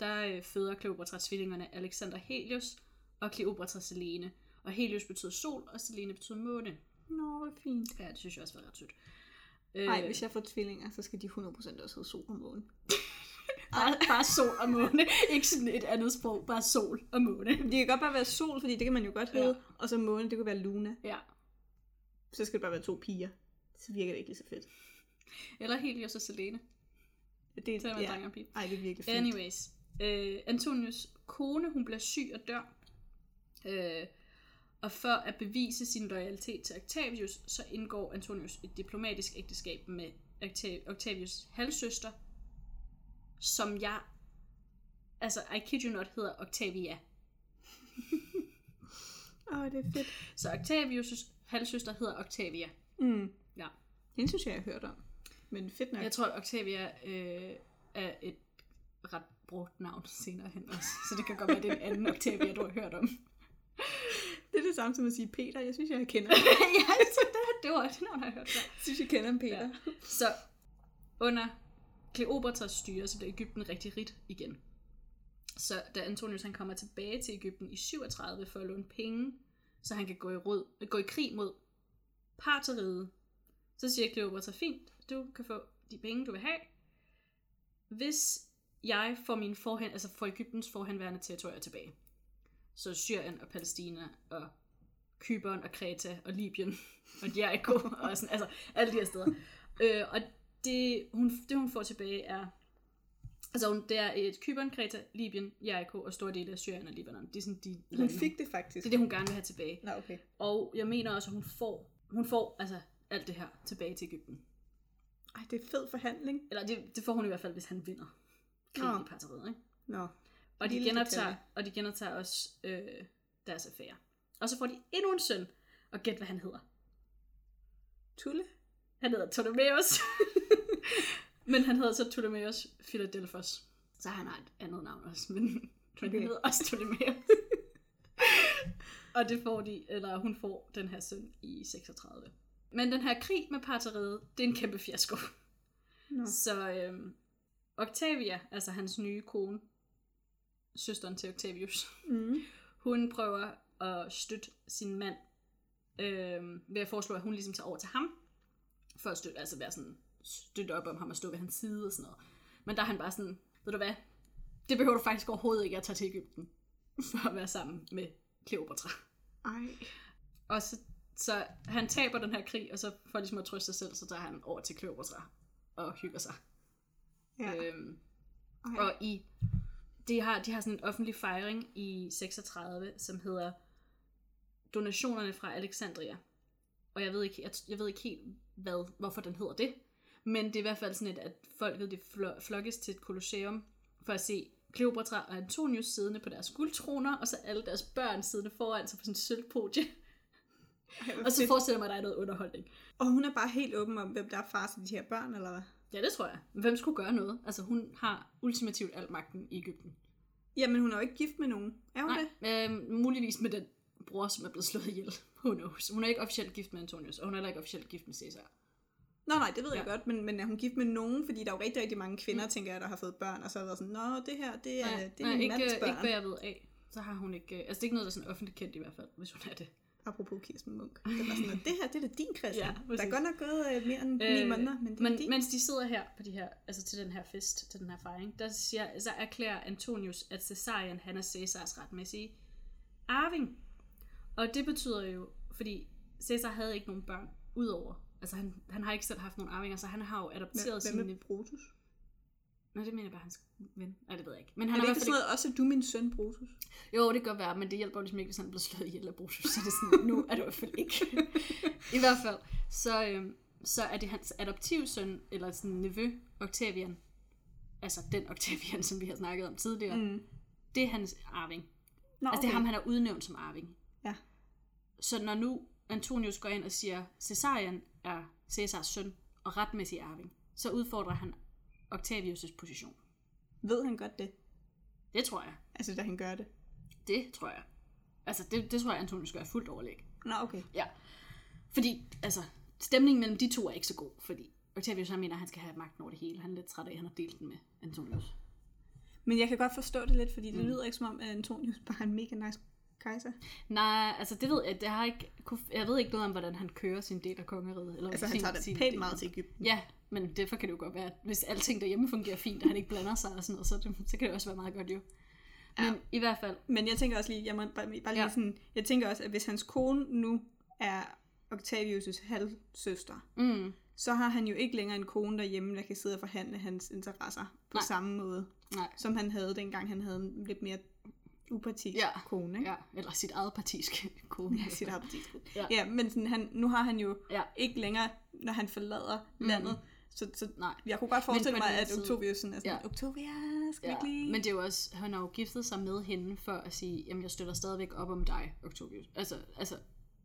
der øh, føder Kleopatra tvillingerne Alexander Helios og Kleopatra Selene. Og Helios betyder sol, og Selene betyder måne. Nå, hvor fint. Ja, det synes jeg også var ret sødt. Nej, Øh, hvis jeg får tvillinger, så skal de 100% også hedde sol og måne. bare, bare sol og måne. Ikke sådan et andet sprog, bare sol og måne. Det kan godt bare være sol, fordi det kan man jo godt hedde. Ja. Og så måne, det kunne være Luna. Ja. Så skal det bare være to piger. Så virker det ikke lige så fedt. Eller Helios og Selene. Det Så er man ja. dreng og pige. Ej, det er virkelig fint. Anyways, øh, Antonius kone, hun bliver syg og dør. Øh, og for at bevise sin loyalitet til Octavius, så indgår Antonius et diplomatisk ægteskab med Octav- Octavius' halvsøster, som jeg, altså I kid you not, hedder Octavia. Åh, oh, det er fedt. Så Octavius' halvsøster hedder Octavia. Mm. Ja. Hende synes jeg, jeg har hørt om. Men fedt nok. Jeg tror, at Octavia øh, er et ret brugt navn senere hen også. Så det kan godt være, det er en anden Octavia, du har hørt om. Det er det samme som at sige Peter. Jeg synes, jeg kender ja, så det, det var et navn, jeg har hørt før. Jeg synes, jeg kender en Peter. Ja. Så under Kleopatras styre, så bliver Ægypten rigtig rigt igen. Så da Antonius han kommer tilbage til Ægypten i 37 for at låne penge, så han kan gå i, rød, gå i krig mod parteriet, så siger Kleopatra, fint, du kan få de penge, du vil have, hvis jeg får, min forhen, altså får Ægyptens forhenværende territorier tilbage. Så Syrien og Palæstina og Kypern og Kreta og Libyen og Jericho og sådan, altså alle de her steder. Øh, og det hun, det, hun får tilbage, er Altså, hun, det er et Kypern, Kreta, Libyen, Jericho og store dele af Syrien og Libanon. Det er sådan de Hun lande, fik det faktisk. Det er det, hun gerne vil have tilbage. Nå, okay. Og jeg mener også, at hun får, hun får altså alt det her tilbage til Ægypten. Ej, det er fed forhandling. Eller det, det får hun i hvert fald, hvis han vinder krigen Nå. i parteriet, ikke? Nå. Og de, genoptager, detalje. og de genoptager også øh, deres affære. Og så får de endnu en søn, og gæt hvad han hedder. Tulle? Han hedder Ptolemæus. men han hedder så Ptolemæus Philadelphos. Så han har et andet navn også, men, Okay. han hedder også Ptolemæus. og det får de, eller hun får den her søn i 36. Men den her krig med parteriet, det er en kæmpe fiasko. Nå. Så øhm, Octavia, altså hans nye kone, søsteren til Octavius, Mm. hun prøver at støtte sin mand øhm, ved at foreslå, at hun ligesom tager over til ham, for at støtte, altså være sådan, støtte op om ham og stå ved hans side og sådan noget. Men der er han bare sådan, ved du hvad, det behøver du faktisk overhovedet ikke at tage til Ægypten, for at være sammen med Kleopatra. Ej. Og så, så han taber den her krig, og så for ligesom at trøste sig selv, så tager han over til Kleopatra og hygger sig. Ja. Øhm, Ej. og i de har, de har sådan en offentlig fejring i 36, som hedder Donationerne fra Alexandria. Og jeg ved ikke, jeg, jeg ved ikke helt, hvad, hvorfor den hedder det. Men det er i hvert fald sådan et, at folket de flo- flokkes til et kolosseum for at se Kleopatra og Antonius siddende på deres guldtroner, og så alle deres børn siddende foran sig på sådan en sølvpodie. Ej, Og så forestiller mig, at der er noget underholdning. Og hun er bare helt åben om, hvem der er far til de her børn, eller hvad? Ja, det tror jeg. Hvem skulle gøre noget? Altså, hun har ultimativt al magten i Ægypten. Jamen, hun er jo ikke gift med nogen. Er hun det? Nej, øh, muligvis med den bror, som er blevet slået ihjel. Who knows? Hun er ikke officielt gift med Antonius, og hun er heller ikke officielt gift med Caesar. Nå nej, det ved jeg Ja. godt, men, men er hun gift med nogen? Fordi der er jo rigtig, rigtig mange kvinder, mm. tænker jeg, der har fået børn, og så har været sådan, nå, det her, det er, Nej, det er nej min ikke, mands børn. ikke hvad jeg ved af. Så har hun ikke... øh, Altså, det er ikke noget, der er sådan offentligt kendt i hvert fald, hvis hun er det. Apropos Kirsten Munk. Det var sådan, at det her, det er da din Christian. Ja, der er godt nok gået øh, mere end Øh, måneder, men det er Men din. mens de sidder her på de her, altså til den her fest, til den her fejring, der siger, så erklærer Antonius, at Caesarion, han er Caesars retmæssige arving. Og det betyder jo, fordi Caesar havde ikke nogen børn, udover, altså han, han har ikke selv haft nogen arvinger, så han har jo adopteret hvad sine... med Brutus? Nå, det mener jeg bare hans ven. Nej, det ved jeg ikke. Men han Er det har ikke sådan noget, også du min søn Brutus? Jo, det kan godt være, men det hjælper jo ligesom ikke, hvis han bliver slået ihjel af Brutus. Så det er sådan, nu er det i hvert fald ikke. I hvert fald, så, øhm, så er det hans adoptivsøn, eller sådan nevø, Octavian. Altså den Octavian, som vi har snakket om tidligere. Mm. Det er hans arving. Nå, Altså det er ham, han er udnævnt som arving. Ja. Så når nu Antonius går ind og siger, Caesarion er Caesars søn og retmæssig arving, så udfordrer han Octavius' position. Ved han godt det? Det tror jeg. Altså, da han gør det? Det tror jeg. Altså, det, det tror jeg, Antonius gør fuldt overlæg. Nå, okay. Ja. Fordi, altså, stemningen mellem de to er ikke så god, fordi Octavius han mener, at han skal have magten over det hele. Han er lidt træt af, at han har delt den med Antonius. Men jeg kan godt forstå det lidt, fordi det mm. lyder ikke som om, at Antonius bare er en mega nice kejser. Nej, altså det ved jeg, det har ikke, jeg ved ikke noget om, hvordan han kører sin del af kongeriget. Eller Altså, han sin, tager det pænt meget til Ægypten. Ja, men derfor kan det jo godt være, at hvis alting derhjemme fungerer fint, og han ikke blander sig og sådan noget, så, det, så kan det også være meget godt jo. Men Ja. i hvert fald, Men jeg tænker også lige, jeg må bare, bare lige Ja. sådan, jeg tænker også, at hvis hans kone nu er Octavius' halvsøster, mm, så har han jo ikke længere en kone derhjemme, der kan sidde og forhandle hans interesser på Nej. samme måde, nej, som han havde, dengang han havde en lidt mere upartisk Ja. kone. Ikke? ja, eller sit eget partisk kone. Ja, sit eget partisk kone. Ja. Ja. men sådan, han, nu har han jo Ja. ikke længere, når han forlader landet, så, så Nej. jeg kunne godt forestille mig, at Octavius sådan er sådan, Ja. Octavia, skal Ja, ikke lige... men det er jo også, han har jo giftet sig med hende for at sige, jamen jeg støtter stadigvæk op om dig, Octavius. Altså, altså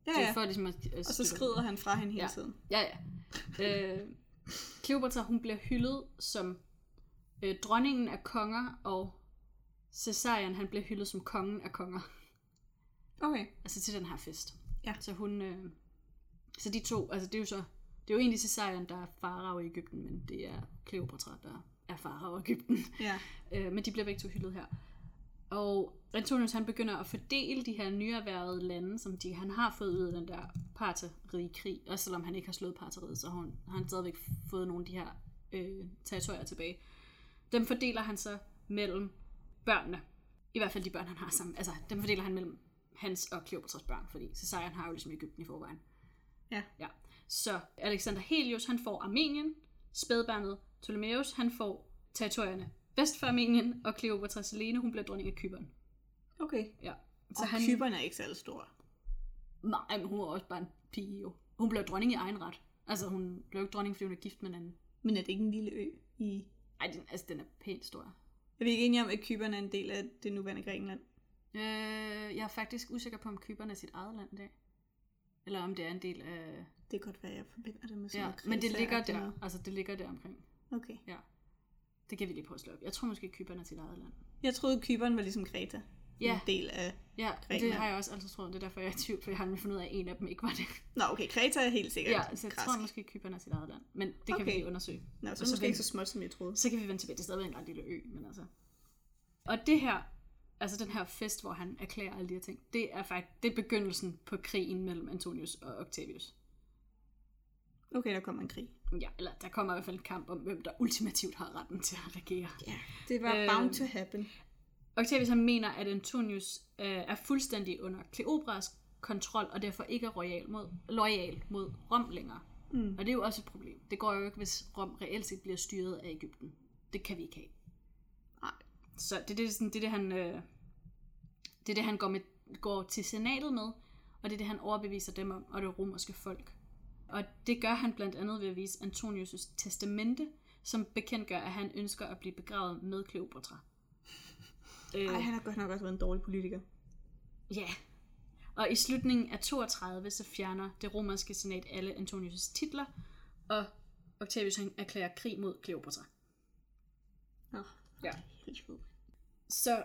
ja, det er ja. for ligesom at, at Og så skrider han fra hende hele Ja. tiden. Ja, ja. Øh, Kleopatra, hun bliver hyldet som øh, dronningen af konger, og Caesarion, han bliver hyldet som kongen af konger. Okay. Altså til den her fest. Ja. Så hun, øh, så de to, altså det er jo så, det er jo egentlig Caesarion, der er farao i Ægypten, men det er Kleopatra, der er farao i Ægypten. Ja. Øh, men de bliver begge to hyldet her. Og Antonius han begynder at fordele de her nyerhvervede lande, som de, han har fået ud af den der parterige-krig. Også selvom han ikke har slået parteriet, så har han, har han stadigvæk fået nogle af de her øh, territorier tilbage. Dem fordeler han så mellem børnene. I hvert fald de børn, han har sammen. Altså, dem fordeler han mellem hans og Kleopatras børn, fordi Caesarion har jo ligesom Ægypten i forvejen. Ja. ja. Så Alexander Helios, han får Armenien, spædbarnet Ptolemæus, han får territorierne vest for Armenien, og Kleopatra Selene, hun bliver dronning af Kyberen. Okay. Ja. Så og han... Kyberen er ikke særlig stor. Nej, men hun var også bare en pige jo. Hun blev dronning i egen ret. Altså, hun blev ikke dronning, fordi hun er gift med en anden. Men er det ikke en lille ø i... Ej, den, altså, den er pænt stor. Er vi ikke enige om, at Kyberen er en del af det nuværende Grækenland? Øh, jeg er faktisk usikker på, om Kyberen er sit eget land i dag. Eller om det er en del af... Det kan godt være, jeg forbinder det med sådan Ja, noget men det ligger der. noget. Altså, det ligger der omkring. Okay. Ja. Det kan vi lige prøve at slå op. Jeg tror måske, Kyberen er sit eget land. Jeg troede, Kyberen var ligesom Kreta. Ja. En del af... Ja, det Grækenland. har jeg også altid troet. Det er derfor, jeg er i tvivl, for jeg har nemlig fundet ud af, at en af dem ikke var det. Nå, okay, Kreta er helt sikkert Ja, så jeg græsk. tror måske, Kyberen er sit eget land. Men det kan Okay. vi lige undersøge. Nå, så det så måske vent- ikke så småt, som jeg troede. Så kan vi vende tilbage. Det er stadigvæk en lille ø, men altså. Og det her, altså den her fest, hvor han erklærer alle de her ting, det er faktisk, det er begyndelsen på krigen mellem Antonius og Octavius. Okay, der kommer en krig. Ja, eller der kommer i hvert fald en kamp om, hvem der ultimativt har retten til at regere. Ja, det var Øh, bound to happen. Octavius han mener, at Antonius øh, er fuldstændig under Kleopatras kontrol, og derfor ikke er royal mod, loyal mod Rom længere. Mm. Og det er jo også et problem. Det går jo ikke, hvis Rom reelt set bliver styret af Ægypten. Det kan vi ikke have. Så det er det, sådan, det, er det han, øh, det, er det, han går, med, går til senatet med, og det er det, han overbeviser dem om, og det romerske folk. Og det gør han blandt andet ved at vise Antonius' testamente, som bekendtgør, at han ønsker at blive begravet med Kleopatra. Øh, Ej, han har godt nok også været en dårlig politiker. Ja. Og i slutningen af 32, så fjerner det romerske senat alle Antonius' titler, og Octavius han erklærer krig mod Kleopatra. Nå, Ja. Så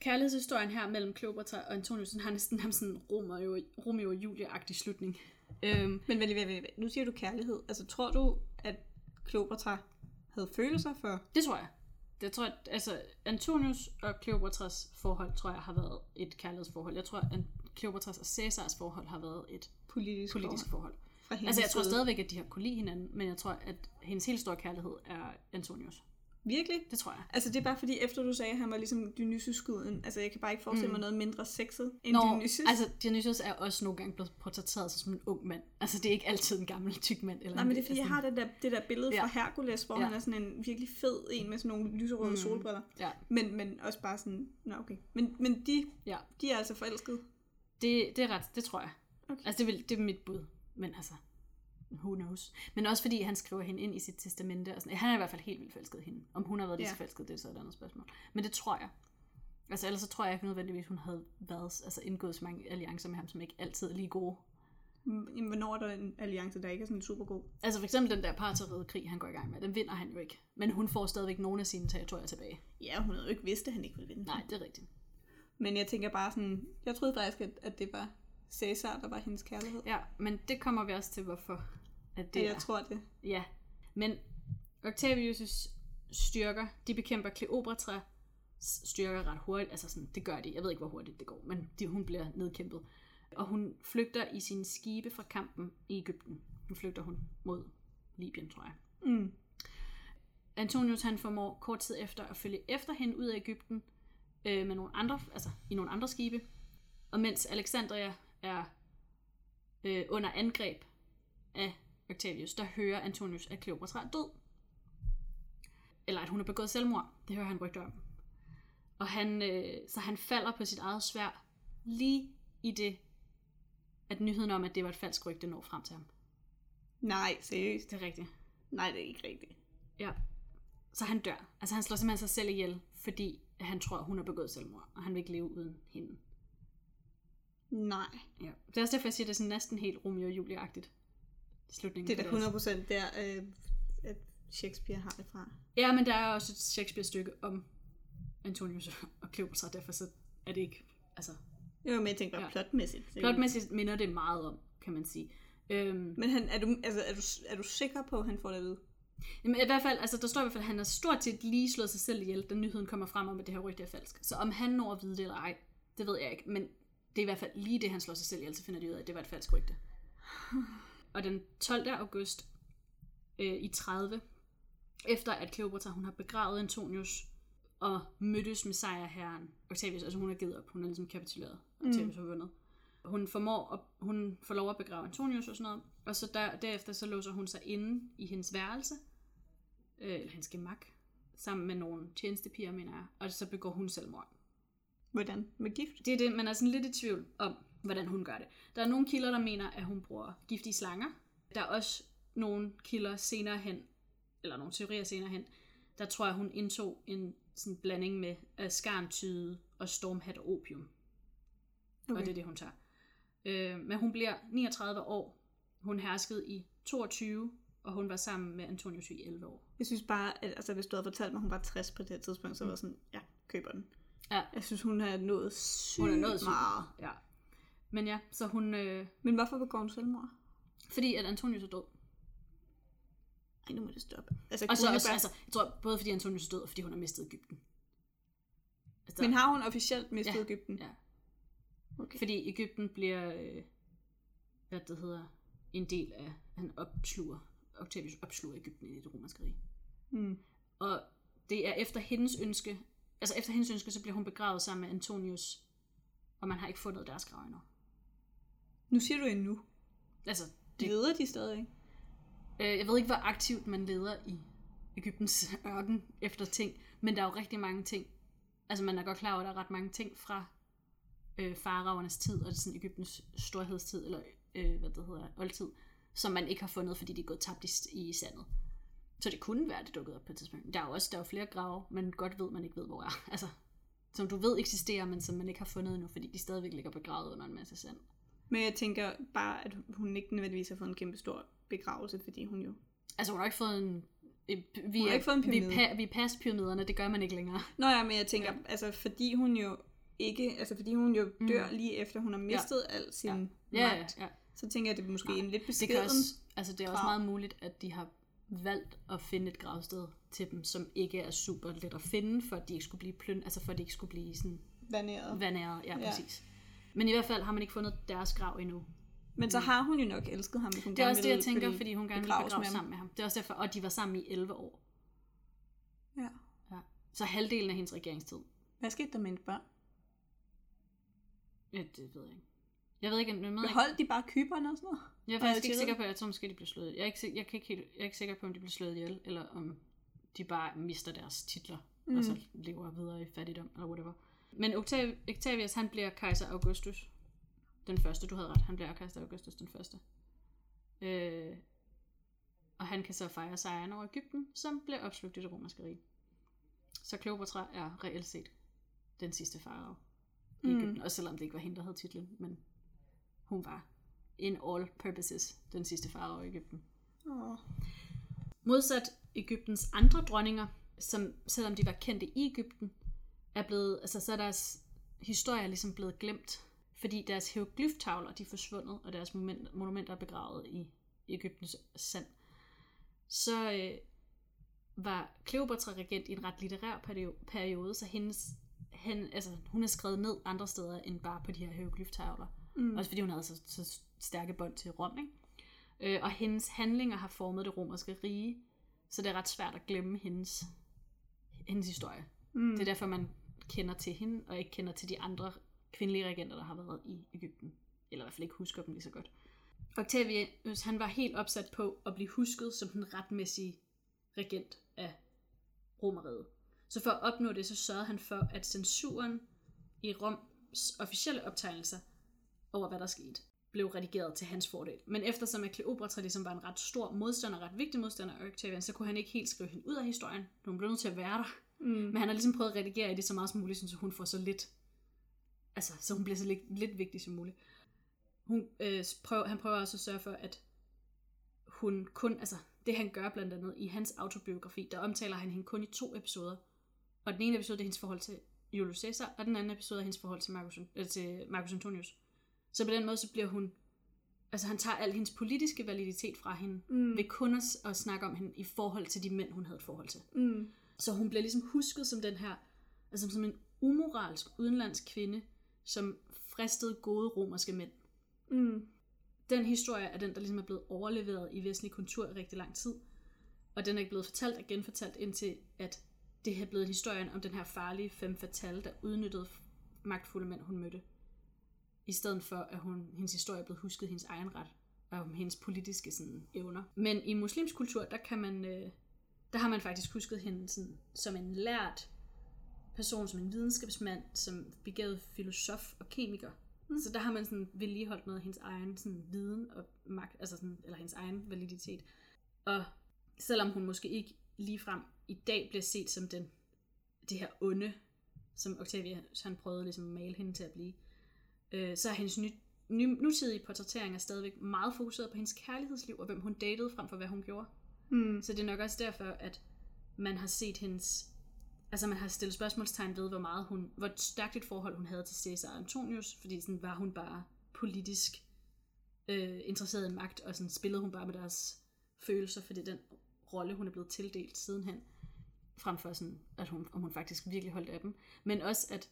kærlighedshistorien her mellem Kleopatra og Antonius, den har næsten ham sådan Romeo, Romeo og Julia-agtig slutning. Øhm, Men vent, vent, vent, nu siger du kærlighed. Altså, tror du, at Kleopatra havde følelser for... det tror jeg. Det tror jeg, altså Antonius og Kleopatras forhold, tror jeg, har været et kærlighedsforhold. Jeg tror, at Kleopatras og Caesars forhold har været et Politisk, politisk forhold. Hendes Altså, jeg tror stadigvæk, at de har kunne lide hinanden, men jeg tror, at hendes helt store kærlighed er Antonius. Virkelig? Det tror jeg. Altså, det er bare fordi, efter du sagde, at han var ligesom Dionysus-guden. Altså, jeg kan bare ikke forestille mig noget mindre sexet end Nå, Dionysus. altså Dionysus er også nogle gange blevet portrætteret som en ung mand. Altså, det er ikke altid en gammel tyk mand. Eller Nej, en- men det er fordi, jeg altså, har det der, det der billede Ja. fra Hercules, hvor Ja. han er sådan en virkelig fed en med sådan nogle lyserøde mm. solbriller. Ja, Men, men også bare sådan, nå okay. Men, men de, ja. de er altså forelskede. Det, det er ret, det tror jeg. Okay. Altså, det, vil, det er mit bud. Men altså, who knows. Men også fordi, han skriver hende ind i sit testamente. Og sådan. Han er i hvert fald helt vildt forelsket hende. Om hun har været lige Ja. så forelsket, det er så et andet spørgsmål. Men det tror jeg. Altså, ellers så tror jeg ikke nødvendigvis, hun havde været, altså, indgået så mange alliancer med ham, som ikke altid er lige gode. Mm, Jamen, hvornår er der en alliance, der ikke er sådan super god? Altså for eksempel den der parterrede-krig, han går i gang med, den vinder han jo ikke. Men hun får stadigvæk nogle af sine territorier tilbage. Ja, hun havde jo ikke vidst, at han ikke ville vinde. Nej, det er rigtigt. Men jeg tænker bare sådan, jeg troede faktisk, at, at det var Cæsar, der var hendes kærlighed. Ja, men det kommer vi også til, hvorfor. At Det det jeg er. tror det. Ja, men Octavius' styrker, de bekæmper Kleopatra styrker ret hurtigt. Altså sådan, det gør de. Jeg ved ikke, hvor hurtigt det går, men de, hun bliver nedkæmpet. Og hun flygter i sine skibe fra kampen i Ægypten. Nu flygter hun mod Libyen, tror jeg. Mm. Antonius han formår kort tid efter at følge efter hende ud af Ægypten øh, med nogle andre, altså i nogle andre skibe. Og mens Alexandria er øh, under angreb af Octavius, der hører Antonius, at Kleopatra er død. Eller at hun har begået selvmord. Det hører han rygter om. Og han, øh, så han falder på sit eget svær lige i det, at nyheden om, at det var et falsk rygte, når frem til ham. Nej, seriøst. Det er rigtigt. Nej, det er ikke rigtigt. Ja. Så han dør. Altså han slår simpelthen sig selv ihjel, fordi han tror, hun har begået selvmord, og han vil ikke leve uden hende. Nej. Ja. Det er også derfor, jeg siger, at det er sådan næsten helt Romeo og Julie-agtigt. Slutningen Det er da deres- 100% der, øh, at Shakespeare har det fra. Ja, men der er også et Shakespeare-stykke om Antonius og Kleopatra, derfor så er det ikke... Altså, Jo, men jeg tænker bare Ja. ja. plotmæssigt. plotmæssigt minder det meget om, kan man sige. Øhm, Men han, er, du, altså, er, du, er du sikker på, at han får det at vide? Jamen, i hvert fald, altså, der står i hvert fald, at han har stort set lige slået sig selv ihjel, da nyheden kommer frem om, at det her rygte er falsk. Så om han når at vide det eller ej, det ved jeg ikke. Men det er i hvert fald lige det, han slår sig selv ihjel, så finder de ud af, at det var et falsk rygte. Og den 12. august øh, i 30, efter at Kleopatra hun har begravet Antonius og mødtes med sejrherren Octavius, altså hun har givet op, hun har ligesom kapituleret, Octavius har vundet. Hun formår at, hun får lov at begrave Antonius og sådan noget, og så der, derefter så låser hun sig inde i hendes værelse, øh, eller hendes gemak, sammen med nogle tjenestepiger, mener jeg, og så begår hun selvmord. Hvordan? Med gift? Det er det, man er sådan lidt i tvivl om, hvordan hun gør det. Der er nogle kilder, der mener, at hun bruger giftige slanger. Der er også nogle kilder senere hen, eller nogle teorier senere hen, der tror jeg, hun indtog en sådan blanding med uh, skarntyde og stormhat og opium. Okay. Og det er det, hun tager. Øh, men hun bliver 39 år. Hun herskede i 22, og hun var sammen med Antonius i 11 år. Jeg synes bare, at altså, hvis du havde fortalt mig, at hun var 60 på det tidspunkt, så var jeg sådan, ja, køber den. Ja. Jeg synes, hun har nået sygt Hun er nået sygt meget. Ja. Men ja, så hun... Øh, Men hvorfor begår hun selvmord? fordi at Antonius er død. Ej, nu må det stoppe. Altså, Og så også, bare... altså, jeg tror både fordi Antonius er død, og fordi hun har mistet Ægypten. Altså, Men har hun officielt mistet Ja, Ægypten? ja. Okay. Fordi Ægypten bliver, øh, hvad det hedder, en del af, han opsluger, Octavius opsluger Ægypten i det romerske rige. Hmm. Og det er efter hendes ønske, altså efter hendes ønske, så bliver hun begravet sammen med Antonius, og man har ikke fundet deres grav endnu. Nu siger du endnu. Altså, Det... Leder de stadig ikke? øh, jeg ved ikke, hvor aktivt man leder i Ægyptens ørken efter ting, men der er jo rigtig mange ting. Altså, man er godt klar over, at der er ret mange ting fra øh, faravernes tid, og det er sådan Ægyptens storhedstid, eller øh, hvad det hedder, oldtid, som man ikke har fundet, fordi de er gået tabt i, i sandet. Så det kunne være, det dukkede op på et tidspunkt. Der er jo også der er jo flere grave, man godt ved, man ikke ved, hvor er. Altså, som du ved eksisterer, men som man ikke har fundet endnu, fordi de stadigvæk ligger begravet under en masse sand. Men jeg tænker bare, at hun ikke nødvendigvis har fået en kæmpe stor begravelse, fordi hun jo... Altså, hun har ikke fået en... Vi, vi, har ikke fået en vi, pyramide. pa, vi er past pyramiderne, det gør man ikke længere. Nå ja, men jeg tænker, Ja. altså fordi hun jo ikke, altså fordi hun jo dør mm. lige efter, hun har mistet ja. al sin Ja, ja. ja, magt, ja. så tænker jeg, at det er måske Nej, en lidt Det, beskeden... kan også, altså, det er også meget muligt, at de har valgt at finde et gravsted til dem, som ikke er super let at finde, for at de ikke skulle blive pløn, altså for at de ikke skulle blive sådan vaneret. vandære. Ja, Ja. præcis. Men i hvert fald har man ikke fundet deres grav endnu. Men så har hun jo nok elsket ham, hvis hun Det er også det, jeg tænker, ville fordi hun gerne ville begraves med ham. sammen med ham. Det er også derfor, og de var sammen i 11 år. Ja. Ja. Så halvdelen af hendes regeringstid. Hvad skete der med hendes børn? Ja, det ved jeg ikke. Jeg ved ikke, jeg, ved ikke. Beholdt de bare kyberne og sådan noget? Jeg er Og faktisk ikke sikker på, at jeg tror måske, de bliver slået. Jeg er ikke, jeg, kan ikke helt, jeg er ikke sikker på, om de bliver slået ihjel, eller om de bare mister deres titler, mm. og så lever videre i fattigdom, eller whatever. Men Octav- Octavius, han bliver kejser Augustus. Den første, du havde ret. Han bliver kejser Augustus den første. Øh, og han kan så fejre sejren over Ægypten, som bliver opslugt i det romerske rige. Så Kleopatra er reelt set den sidste farao i Mm. Ægypten. Også selvom det ikke var hende, der havde titlen, men hun var in all purposes den sidste farao i Ægypten. Åh. Modsat Ægyptens andre dronninger, som selvom de var kendte i Ægypten, er blevet, altså så er deres historie ligesom blevet glemt, fordi deres hieroglyftavler de er forsvundet, og deres monumenter er begravet i Ægyptens sand. Så øh, var Kleopatra regent i en ret litterær perio- periode, så hendes, hen, altså, hun er skrevet ned andre steder end bare på de her hieroglyftavler. Mm. Også fordi hun havde så, så stærke bånd til Rom. Ikke? Øh, og hendes handlinger har formet det romerske rige, så det er ret svært at glemme hendes, hendes historie. Mm. Det er derfor, man kender til hende, og ikke kender til de andre kvindelige regenter, der har været i Ægypten. Eller i hvert fald ikke husker dem lige så godt. Octavius, han var helt opsat på at blive husket som den retmæssige regent af Romeriet. Så for at opnå det, så sørgede han for, at censuren i Roms officielle optegnelser over, hvad der skete, blev redigeret til hans fordel. Men eftersom at Kleopatra ligesom var en ret stor modstander, ret vigtig modstander af Octavian, så kunne han ikke helt skrive hende ud af historien. Hun blev nødt til at være der. Mm. Men han har ligesom prøvet at redigere i det så meget som muligt, så hun får så lidt, altså så hun bliver så lidt, lidt vigtig som muligt. Hun, øh, prøver, han prøver også at sørge for, at hun kun, altså det han gør blandt andet i hans autobiografi, der omtaler han hende kun i to episoder. Og den ene episode det er hendes forhold til Julius Caesar, og den anden episode er hendes forhold til Marcus, øh, til Marcus Antonius. Så på den måde, så bliver hun, altså han tager al hendes politiske validitet fra hende, mm. ved kun at, at snakke om hende i forhold til de mænd, hun havde et forhold til. Mm. Så hun bliver ligesom husket som den her, altså som en umoralsk udenlandsk kvinde, som fristede gode romerske mænd. Mm. Den historie er den, der ligesom er blevet overleveret i vestlig kultur i rigtig lang tid. Og den er ikke blevet fortalt og genfortalt indtil, at det er blevet historien om den her farlige femme fatale, der udnyttede magtfulde mænd, hun mødte. I stedet for, at hun, hendes historie er blevet husket hendes egen ret, og om hendes politiske sådan, evner. Men i muslimsk kultur, der kan man, øh, der har man faktisk husket hende sådan, som en lært person, som en videnskabsmand, som begavet filosof og kemiker. Mm. Så der har man sådan vedligeholdt noget af hendes egen sådan, viden og magt, altså sådan, eller hendes egen validitet. Og selvom hun måske ikke ligefrem i dag bliver set som den, det her onde, som Octavia han prøvede ligesom at male hende til at blive, øh, så er hendes ny, ny, nutidige portrætteringer stadigvæk meget fokuseret på hendes kærlighedsliv og hvem hun datede frem for hvad hun gjorde. Mm. Så det er nok også derfor, at man har set hendes... Altså man har stillet spørgsmålstegn ved, hvor meget hun, hvor stærkt et forhold hun havde til Caesar og Antonius, fordi sådan var hun bare politisk øh, interesseret i magt, og sådan spillede hun bare med deres følelser, fordi den rolle, hun er blevet tildelt sidenhen, frem for sådan, at hun, om hun faktisk virkelig holdt af dem. Men også, at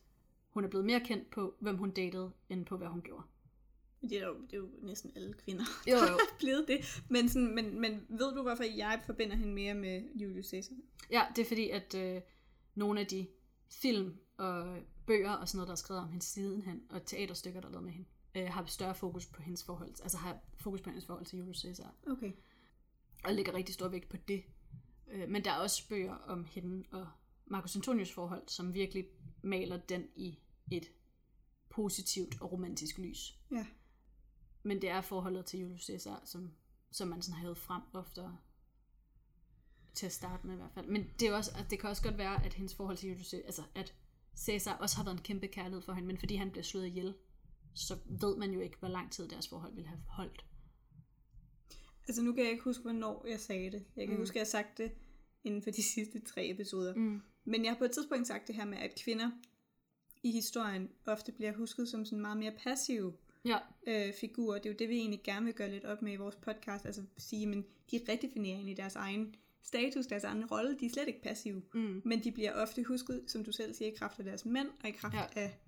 hun er blevet mere kendt på, hvem hun datede, end på, hvad hun gjorde. Det er, jo, det er jo næsten alle kvinder, Jo, der jo. er blevet det. Men, sådan, men, men ved du, hvorfor jeg forbinder hende mere med Julius Caesar? Ja, det er fordi, at øh, nogle af de film og bøger og sådan noget, der er skrevet om hende sidenhen, og teaterstykker, der er lavet med hende, øh, har større fokus på hendes forhold, altså har fokus på hendes forhold til Julius Caesar, Okay. og lægger rigtig stor vægt på det. Øh, men der er også bøger om hende og Marcus Antonius forhold, som virkelig maler den i et positivt og romantisk lys. Ja. Men det er forholdet til Julius Caesar, som, som man sådan har hævet frem oftere til at starte med i hvert fald. Men det, er også, at det kan også godt være, at hendes forhold til Julius Caesar, altså at Caesar også har været en kæmpe kærlighed for hende, men fordi han blev slået ihjel, så ved man jo ikke, hvor lang tid deres forhold ville have holdt. Altså nu kan jeg ikke huske, hvornår jeg sagde det. Jeg kan Mm. mm. huske, at jeg har sagt det inden for de sidste tre episoder. Mm. Men jeg har på et tidspunkt sagt det her med, at kvinder i historien ofte bliver husket som sådan meget mere passive Ja, øh, figurer. Det er jo det, vi egentlig gerne vil gøre lidt op med i vores podcast. Altså sige, men de redefinerer egentlig deres egen status, deres egen rolle. De er slet ikke passive. mm. Men de bliver ofte husket, som du selv siger, i kraft af deres mænd, og i kraft Ja. af,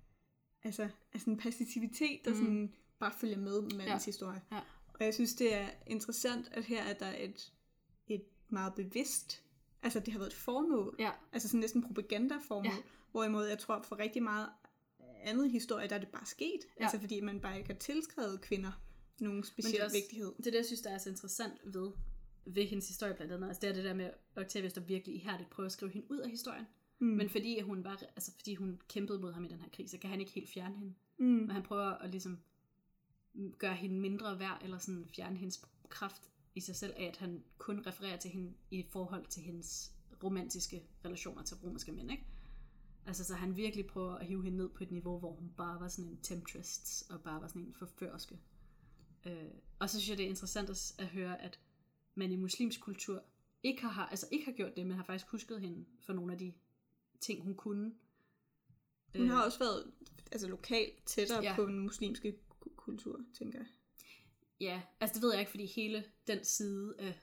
altså, af sådan en passivitet, der mm. sådan bare følger med mandens ja. historie. Ja. Og jeg synes, det er interessant, at her er der et, et meget bevidst, altså det har været et formål, ja, altså sådan næsten propagandaformål, Ja. Hvorimod jeg tror, for rigtig meget andet historie, der er det bare sket, Ja. altså fordi man bare ikke har tilskrevet kvinder nogen speciel også- vigtighed. det er det, jeg synes, der er så interessant ved, ved hendes historie blandt andet. Altså det er det der med, at Octavius der virkelig ihærdigt prøver at skrive hende ud af historien. Mm. Men fordi hun var, altså fordi hun kæmpede mod ham i den her krig, så kan han ikke helt fjerne hende. mm. Men han prøver at ligesom gøre hende mindre værd, eller sådan fjerne hendes kraft i sig selv af, at han kun refererer til hende i forhold til hendes romantiske relationer til romerske mænd, ikke? Altså, så han virkelig prøver at hive hende ned på et niveau, hvor hun bare var sådan en temptress, og bare var sådan en forførske. Øh, og så synes jeg, det er interessant at, at høre, at man i muslimsk kultur ikke har, altså ikke har gjort det, men har faktisk husket hende for nogle af de ting, hun kunne. Hun har også været altså, lokalt tættere Ja. på den muslimske ku- kultur, tænker jeg. Ja, altså det ved jeg ikke, fordi hele den side af,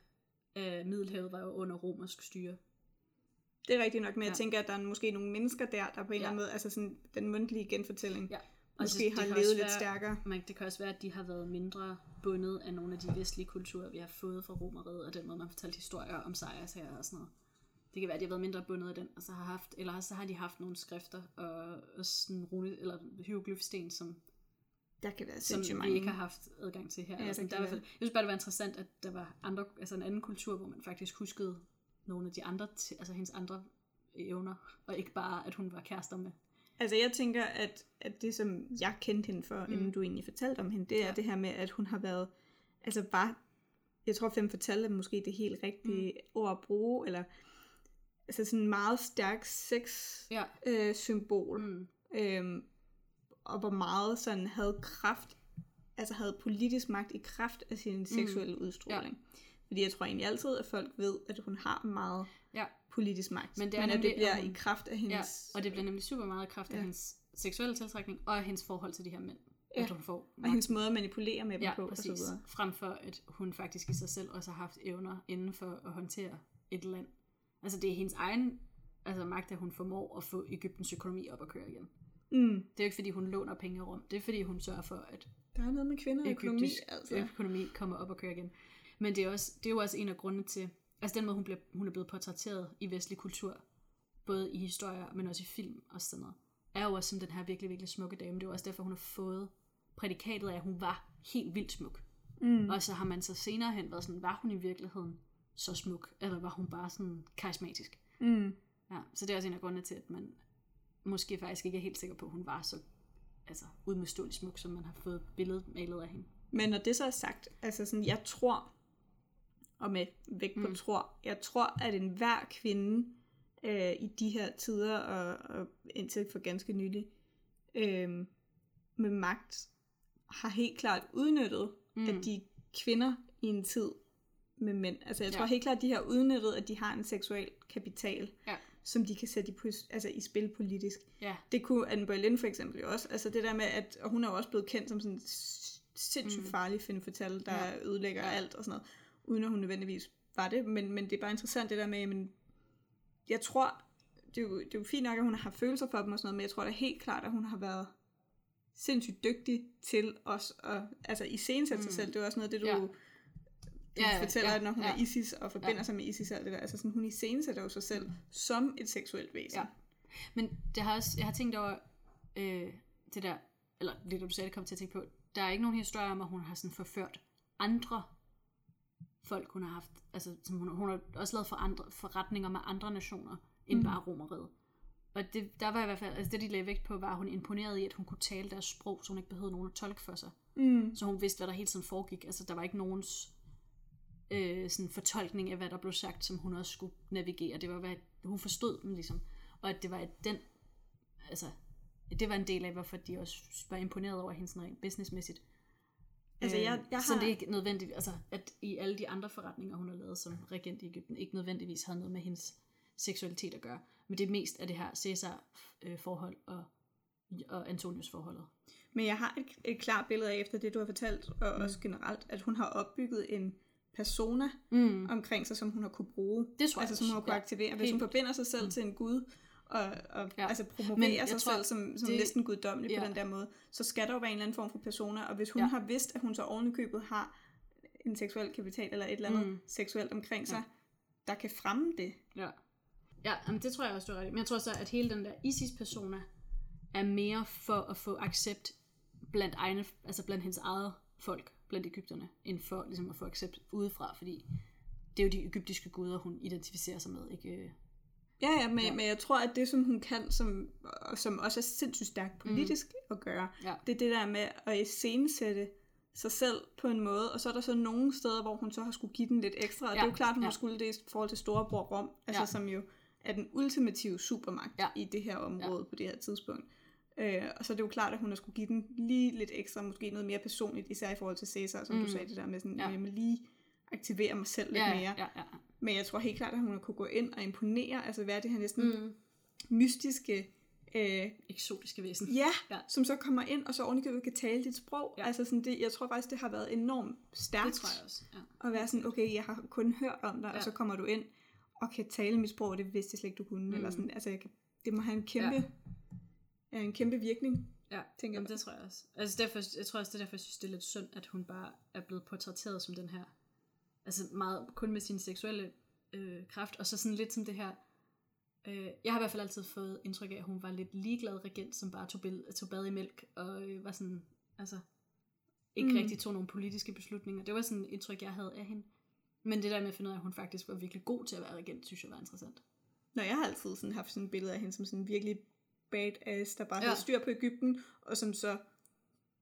af Middelhavet var jo under romersk styre. Det er rigtigt nok, men jeg Ja. tænker, at der er måske nogle mennesker der, der på en Ja. eller anden måde, altså sådan den mundtlige genfortælling, Ja. Og måske det har levet også lidt være- stærkere. Men det kan også være, at de har været mindre bundet af nogle af de vestlige kulturer, vi har fået fra romeriet, og den måde, man fortalte historier om sejrsherrer og sådan noget. Det kan være, at de har været mindre bundet af den, og så har haft, eller så har de haft nogle skrifter og, og sådan rune, eller hieroglyfsten, som, Der kan være som vi mange. ikke har haft adgang til her. Ja, kan der er være. fald, jeg synes bare, det var interessant, at der var andre, altså en anden kultur, hvor man faktisk huskede nogle af de andre, altså hendes andre evner, og ikke bare, at hun var kærester med. Altså jeg tænker, at, at det som jeg kendte hende for, mm. inden du egentlig fortalte om hende, det er Ja. det her med, at hun har været, altså bare, jeg tror fem fortalte måske det helt rigtige mm. ord at bruge, eller altså sådan en meget stærk sex Ja. øh, symbol, Mm. øhm, og hvor meget sådan havde kraft, altså havde politisk magt i kraft af sin seksuelle udstråling. Fordi jeg tror egentlig altid, at folk ved, at hun har meget Ja. politisk magt. Men det er men at nemlig, det bliver hun- i kraft af Ja, hendes... og det bliver nemlig super meget i kraft af Ja. hendes seksuelle tiltrækning, og af hendes forhold til de her mænd. Ja. At hun får og magt. hendes måde at manipulere med dem ja, på, og så præcis. videre. Frem for, at hun faktisk i sig selv også har haft evner inden for at håndtere et land. Altså det er hendes egen altså magt, at hun formår at få Ægyptens økonomi op at køre igen. Mm. Det er jo ikke, fordi hun låner penge rum. Det er, fordi hun sørger for, at Der er noget med kvinder og økonomi, altså. økonomi kommer op og kører igen. Men det er, også, det er jo også en af grundene til, altså den måde, hun, bliver, hun er blevet portrætteret i vestlig kultur, både i historier, men også i film og sådan noget, er jo også som den her virkelig, virkelig smukke dame. Det er også derfor, hun har fået prædikatet af, at hun var helt vildt smuk. Mm. Og så har man så senere hen været sådan, var hun i virkeligheden så smuk, eller var hun bare sådan karismatisk? Mm. Ja, så det er også en af grundene til, at man måske faktisk ikke er helt sikker på, at hun var så altså, udmodståelig smuk, som man har fået billedet malet af hende. Men når det så er sagt, altså sådan, jeg tror, og med vægt på Mm. tror, jeg tror, at enhver kvinde øh, i de her tider, og, og indtil for ganske nylig, øh, med magt, har helt klart udnyttet, Mm. at de kvinder i en tid med mænd, altså jeg Ja. tror helt klart, at de har udnyttet, at de har en seksuel kapital, Ja. som de kan sætte i, altså i spil politisk. Ja, Det kunne Anne Boleyn for eksempel jo også. Altså det der med, at og hun er jo også blevet kendt som sådan sindssygt Mm. farlig finde fortælle, der Ja. ødelægger ja. alt og sådan noget, uden at hun nødvendigvis var det. Men, men det er bare interessant det der med, men jeg tror, det er, jo, det er jo fint nok, at hun har følelser for dem og sådan noget, men jeg tror da helt klart, at hun har været sindssygt dygtig til også at altså, iscenesætte mm. Mm. sig selv. Det er også noget det, du, Ja. du Ja, ja, fortæller, ja, når hun ja. er Isis og forbinder Ja. sig med Isis og alt det der. Altså sådan, hun iscenesætter jo sig selv som et seksuelt væsen. Ja. Men det har også, jeg har tænkt over øh, det der, eller det du sagde, det kom til at tænke på, der er ikke nogen historie om, at hun har sådan forført andre folk, hun har haft, altså som hun, hun har også lavet for andre, forretninger med andre nationer, end Mm. bare romeriet. Og det, der var i hvert fald, altså det de lagde vægt på, var, at hun imponerede i, at hun kunne tale deres sprog, så hun ikke behøvede nogen at tolke for sig. Mm. Så hun vidste, hvad der hele tiden foregik. Altså, der var ikke nogens øh, sådan fortolkning af, hvad der blev sagt, som hun også skulle navigere. Det var, hvad hun forstod dem ligesom. Og at det var at den, altså, det var en del af, hvorfor de også var imponeret over hende sådan rent businessmæssigt. Altså, jeg, jeg Så har... det er ikke nødvendigt, altså, at i alle de andre forretninger, hun har lavet som regent i Ægypten, ikke nødvendigvis havde noget med hendes seksualitet at gøre. Men det er mest af det her Cæsar-forhold og, og Antonius forholdet. Men jeg har et, et klart billede af, efter det du har fortalt, og mm. også generelt, at hun har opbygget en persona Mm. omkring sig, som hun har kunne bruge. Det tror jeg Altså som hun har kunne Ja, aktivere. Hvis helt hun forbinder sig selv mm. til en gud, og, og Ja. altså Men promoverer jeg sig tror, selv som, som det- næsten guddommelig Ja. på den der måde, så skal der jo være en eller anden form for persona, og hvis hun Ja. har vidst, at hun så ovenikøbet har en seksuel kapital, eller et eller andet Mm. seksuelt omkring sig, Ja. der kan fremme det. Ja. Ja, jamen det tror jeg også, du har ret. Men jeg tror så, at hele den der ISIS-persona er mere for at få accept blandt, egne, altså blandt hendes eget folk, blandt Ægypterne, end for ligesom at få accept udefra, fordi det er jo de egyptiske guder, hun identificerer sig med, ikke? Ja, ja, men, Ja. men jeg tror, at det, som hun kan, som, som også er sindssygt stærkt politisk mm. at gøre, Ja. det er det der med at iscenesætte sig selv på en måde, og så er der så nogle steder, hvor hun så har skulle give den lidt ekstra, og Ja, det er jo klart, hun ja. har skulle det i forhold til Storebror Rom, altså Ja. som jo er den ultimative supermagt Ja. i det her område Ja. på det her tidspunkt. Øh, og så er det jo klart, at hun har skulle give den lige lidt ekstra, måske noget mere personligt, især i forhold til Cæsar, som mm. Du sagde det der med sådan, Ja. ja. jeg må lige aktivere mig selv lidt ja, mere. ja, ja. Men jeg tror helt klart, at hun har kunne gå ind og imponere, altså være det her næsten mm. Mystiske, øh, Eksotiske væsen. ja, Ja. som så kommer ind, og så ovenikøbet kan tale dit sprog. Ja. Altså sådan det, jeg tror faktisk, det har været enormt stærkt. Det tror jeg også. Ja. At være sådan, okay, jeg har kun hørt om dig, ja. Og så kommer du ind og kan tale mit sprog, og det vidste jeg slet ikke, du kunne. Mm. Eller sådan, altså, jeg kan, det må have en kæmpe, Ja. en kæmpe virkning. Ja, tænker Jamen, jeg. det tror jeg også. Altså, derfor, jeg tror også, det er derfor, jeg synes, det er lidt synd, at hun bare er blevet portrætteret som den her, altså meget kun med sin seksuelle øh, kraft, og så sådan lidt som det her, øh, jeg har i hvert fald altid fået indtryk af, at hun var lidt ligeglad regent, som bare tog, bill- tog bad i mælk, og øh, var sådan, altså, ikke mm. Rigtig tog nogle politiske beslutninger. Det var sådan et indtryk, jeg havde af hende. Men det der med at finde ud af, at hun faktisk var virkelig god til at være regent, synes jeg var interessant. Når jeg har altid sådan haft sådan et billede af hende som sådan virkelig badass, der bare Ja. havde styr på Ægypten, og som så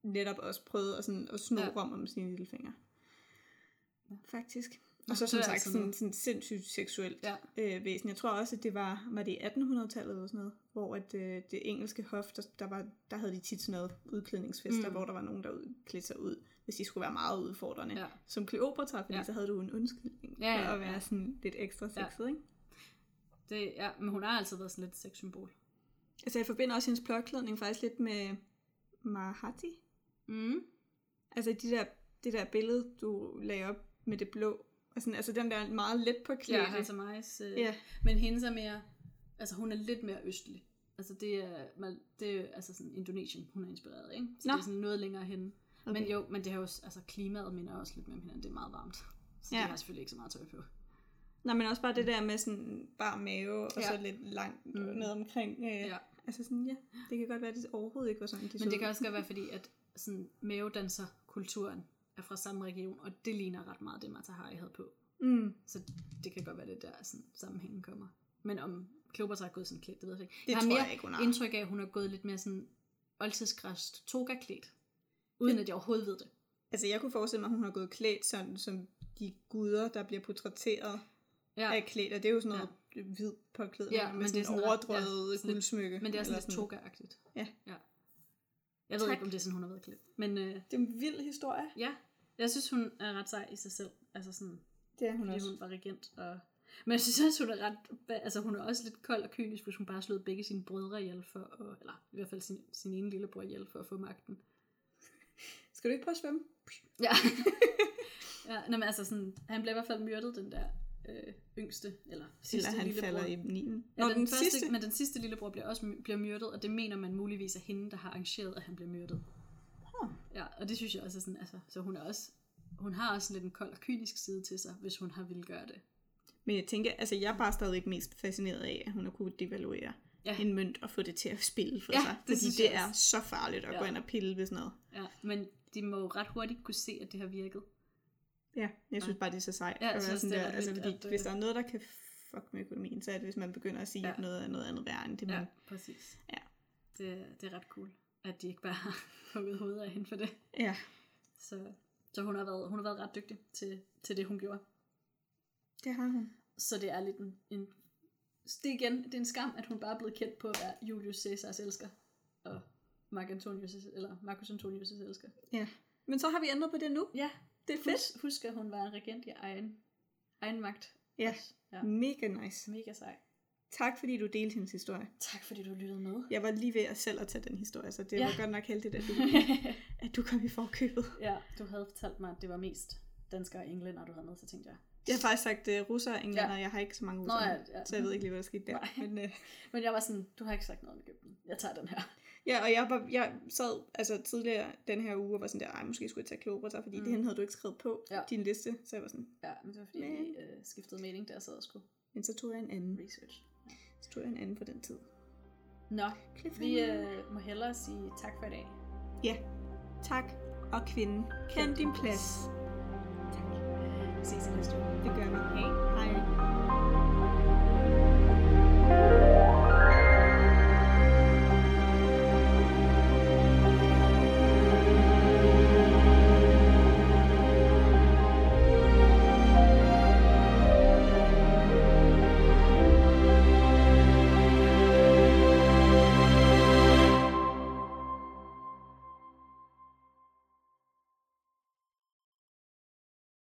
netop også prøvede at, sådan, at sno Ja. ja. rom om sine lille fingre. Faktisk. Og så det som er sagt altså sådan, sådan sindssygt seksuelt Ja. øh, væsen. Jeg tror også, at det var, var det i 1800-tallet eller sådan noget, hvor at, øh, det engelske hof, der, der, var, der havde de tit sådan noget udklædningsfester, Mm. hvor der var nogen, der klædte sig ud, hvis de skulle være meget udfordrende. Ja. Som Kleopatra, fordi Ja. ja. så havde du en undskyldning Ja, ja, for at være ja. sådan lidt ekstra Ja. sexet, ikke? Det, ja, men hun har altid været sådan lidt sexsymbol. Altså jeg forbinder også hendes plotklædning faktisk lidt med Mahati. Mm. Altså de der, det der billede, du lagde op med det blå. Og sådan, altså den der meget let på Ja, klæde. altså Majs. Øh, ja. Men hendes er mere, altså hun er lidt mere østlig. Altså det er, man, det er altså sådan Indonesien, hun er inspireret, ikke? Så Nå. det er sådan noget længere hen. Okay. Men jo, men det har jo, altså klimaet minder også lidt med hinanden, det er meget varmt. Så ja. Ja. det har selvfølgelig ikke så meget tøj på. Nej, men også bare det der med sådan bar mave, og Ja. så lidt langt Mm. ned omkring. Øh, Ja. ja. Altså sådan, ja, det kan godt være, at det overhovedet ikke var sådan, de Men det kan også godt være, fordi at sådan mavedanserkulturen er fra samme region, og det ligner ret meget det, Mata Hari havde på. Mm, Så det kan godt være, det der sådan, sammenhængen kommer. Men om Kleopatra er gået sådan klædt, det ved jeg ikke. det jeg har tror mere jeg ikke, hun har. indtryk af, at hun er gået lidt mere sådan oldtidsgræst toga-klædt. Uden at jeg overhovedet ved det. Altså jeg kunne forestille mig, at hun har gået klædt sådan, som de guder, der bliver portrætteret Ja. er klædt. Og det er jo sådan noget ja. hvid påklædning Ja, ja, men med det er sådan sådan overdrevet ja, sådan guldsmykke. Men det er sådan lidt toga-agtigt. Ja. ja. Jeg ved Tak. ikke, om det er sådan, hun har været klædt. Men øh, Det er en vild historie. ja, jeg synes, hun er ret sej i sig selv. Altså sådan, Det er hun fordi også. hun var regent. Og... Men jeg synes også, hun er ret... Altså, hun er også lidt kold og kynisk, hvis hun bare slået begge sine brødre ihjel for... At, eller i hvert fald sin, sin ene lillebror ihjel for at få magten. Skal du ikke prøve at svømme? Ja. ja, men altså sådan, han blev i hvert fald myrdet, den der øh, yngste, eller sidste Eller han lillebror. falder i nien. Ja, Nå, den, den, første, sidste. Men den sidste lillebror bliver også bliver myrdet, og det mener man muligvis er hende, der har arrangeret, at han bliver myrdet. Huh. Ja, og det synes jeg også er sådan, altså, så hun er også, hun har også lidt en kold og kynisk side til sig, hvis hun har ville gøre det. Men jeg tænker, altså jeg er bare stadigvæk mest fascineret af, at hun har kunnet devaluere Ja. en mønt og få det til at spille for Ja, sig. det Fordi det er så farligt at Ja. gå ind og pille ved sådan noget. Ja, men de må jo ret hurtigt kunne se, at det har virket. Ja, jeg synes bare, det er så sejt. Ja, jeg synes, sådan det er der, altså, fordi, at, hvis der er noget, der kan fuck med økonomien, så er det, hvis man begynder at sige, Ja. ja. at noget er noget andet værd end det, Ja, man... præcis. Ja. Det, det er ret cool, at de ikke bare har hugget hovedet af hende for det. Ja. Så, så hun, har været, hun har været ret dygtig til, til det, hun gjorde. Det har hun. Så det er lidt en, en det er igen, det er en skam, at hun bare er blevet kendt på at være Julius Caesars elsker, og Mark Antonius, eller Marcus Antonius' elsker. Ja. Men så har vi ændret på det nu. Ja, Det er fedt. husk, husk at hun var en regent i egen, egen magt. Ja. også. ja. Mega nice. Mega sej. Tak fordi du delte hendes historie. Tak fordi du lyttede med. Jeg var lige ved at selv at tage den historie, så det Ja. ja. var godt nok heldigt, at du, at du kom i forkøbet. ja, du havde fortalt mig, at det var mest danskere og englænder, du havde med, så tænkte jeg. Jeg har faktisk sagt uh, russer og englænder, Ja. ja. jeg har ikke så mange Nå, russer, ja, med, ja. så jeg ved ikke lige, hvad der skete der. Nej. Men, uh, Men jeg var sådan, du har ikke sagt noget om Ægypten. Jeg tager den her. Ja, og jeg, var, jeg sad altså, tidligere den her uge og var sådan der, ej, måske skulle jeg tage Kleopatra, fordi mm. det hende havde du ikke skrevet på ja. din liste. Så jeg var sådan... Ja, men det var fordi, men... jeg øh, skiftede mening, der sad og skulle. Men så tog jeg en anden. Research. Ja. Så tog jeg en anden for den tid. Nå, vi øh, må hellere sige tak for i dag. Ja, tak. Og kvinde, kend din plads. Tak. Vi ses i næste uge. Det gør vi. Hej. Hej.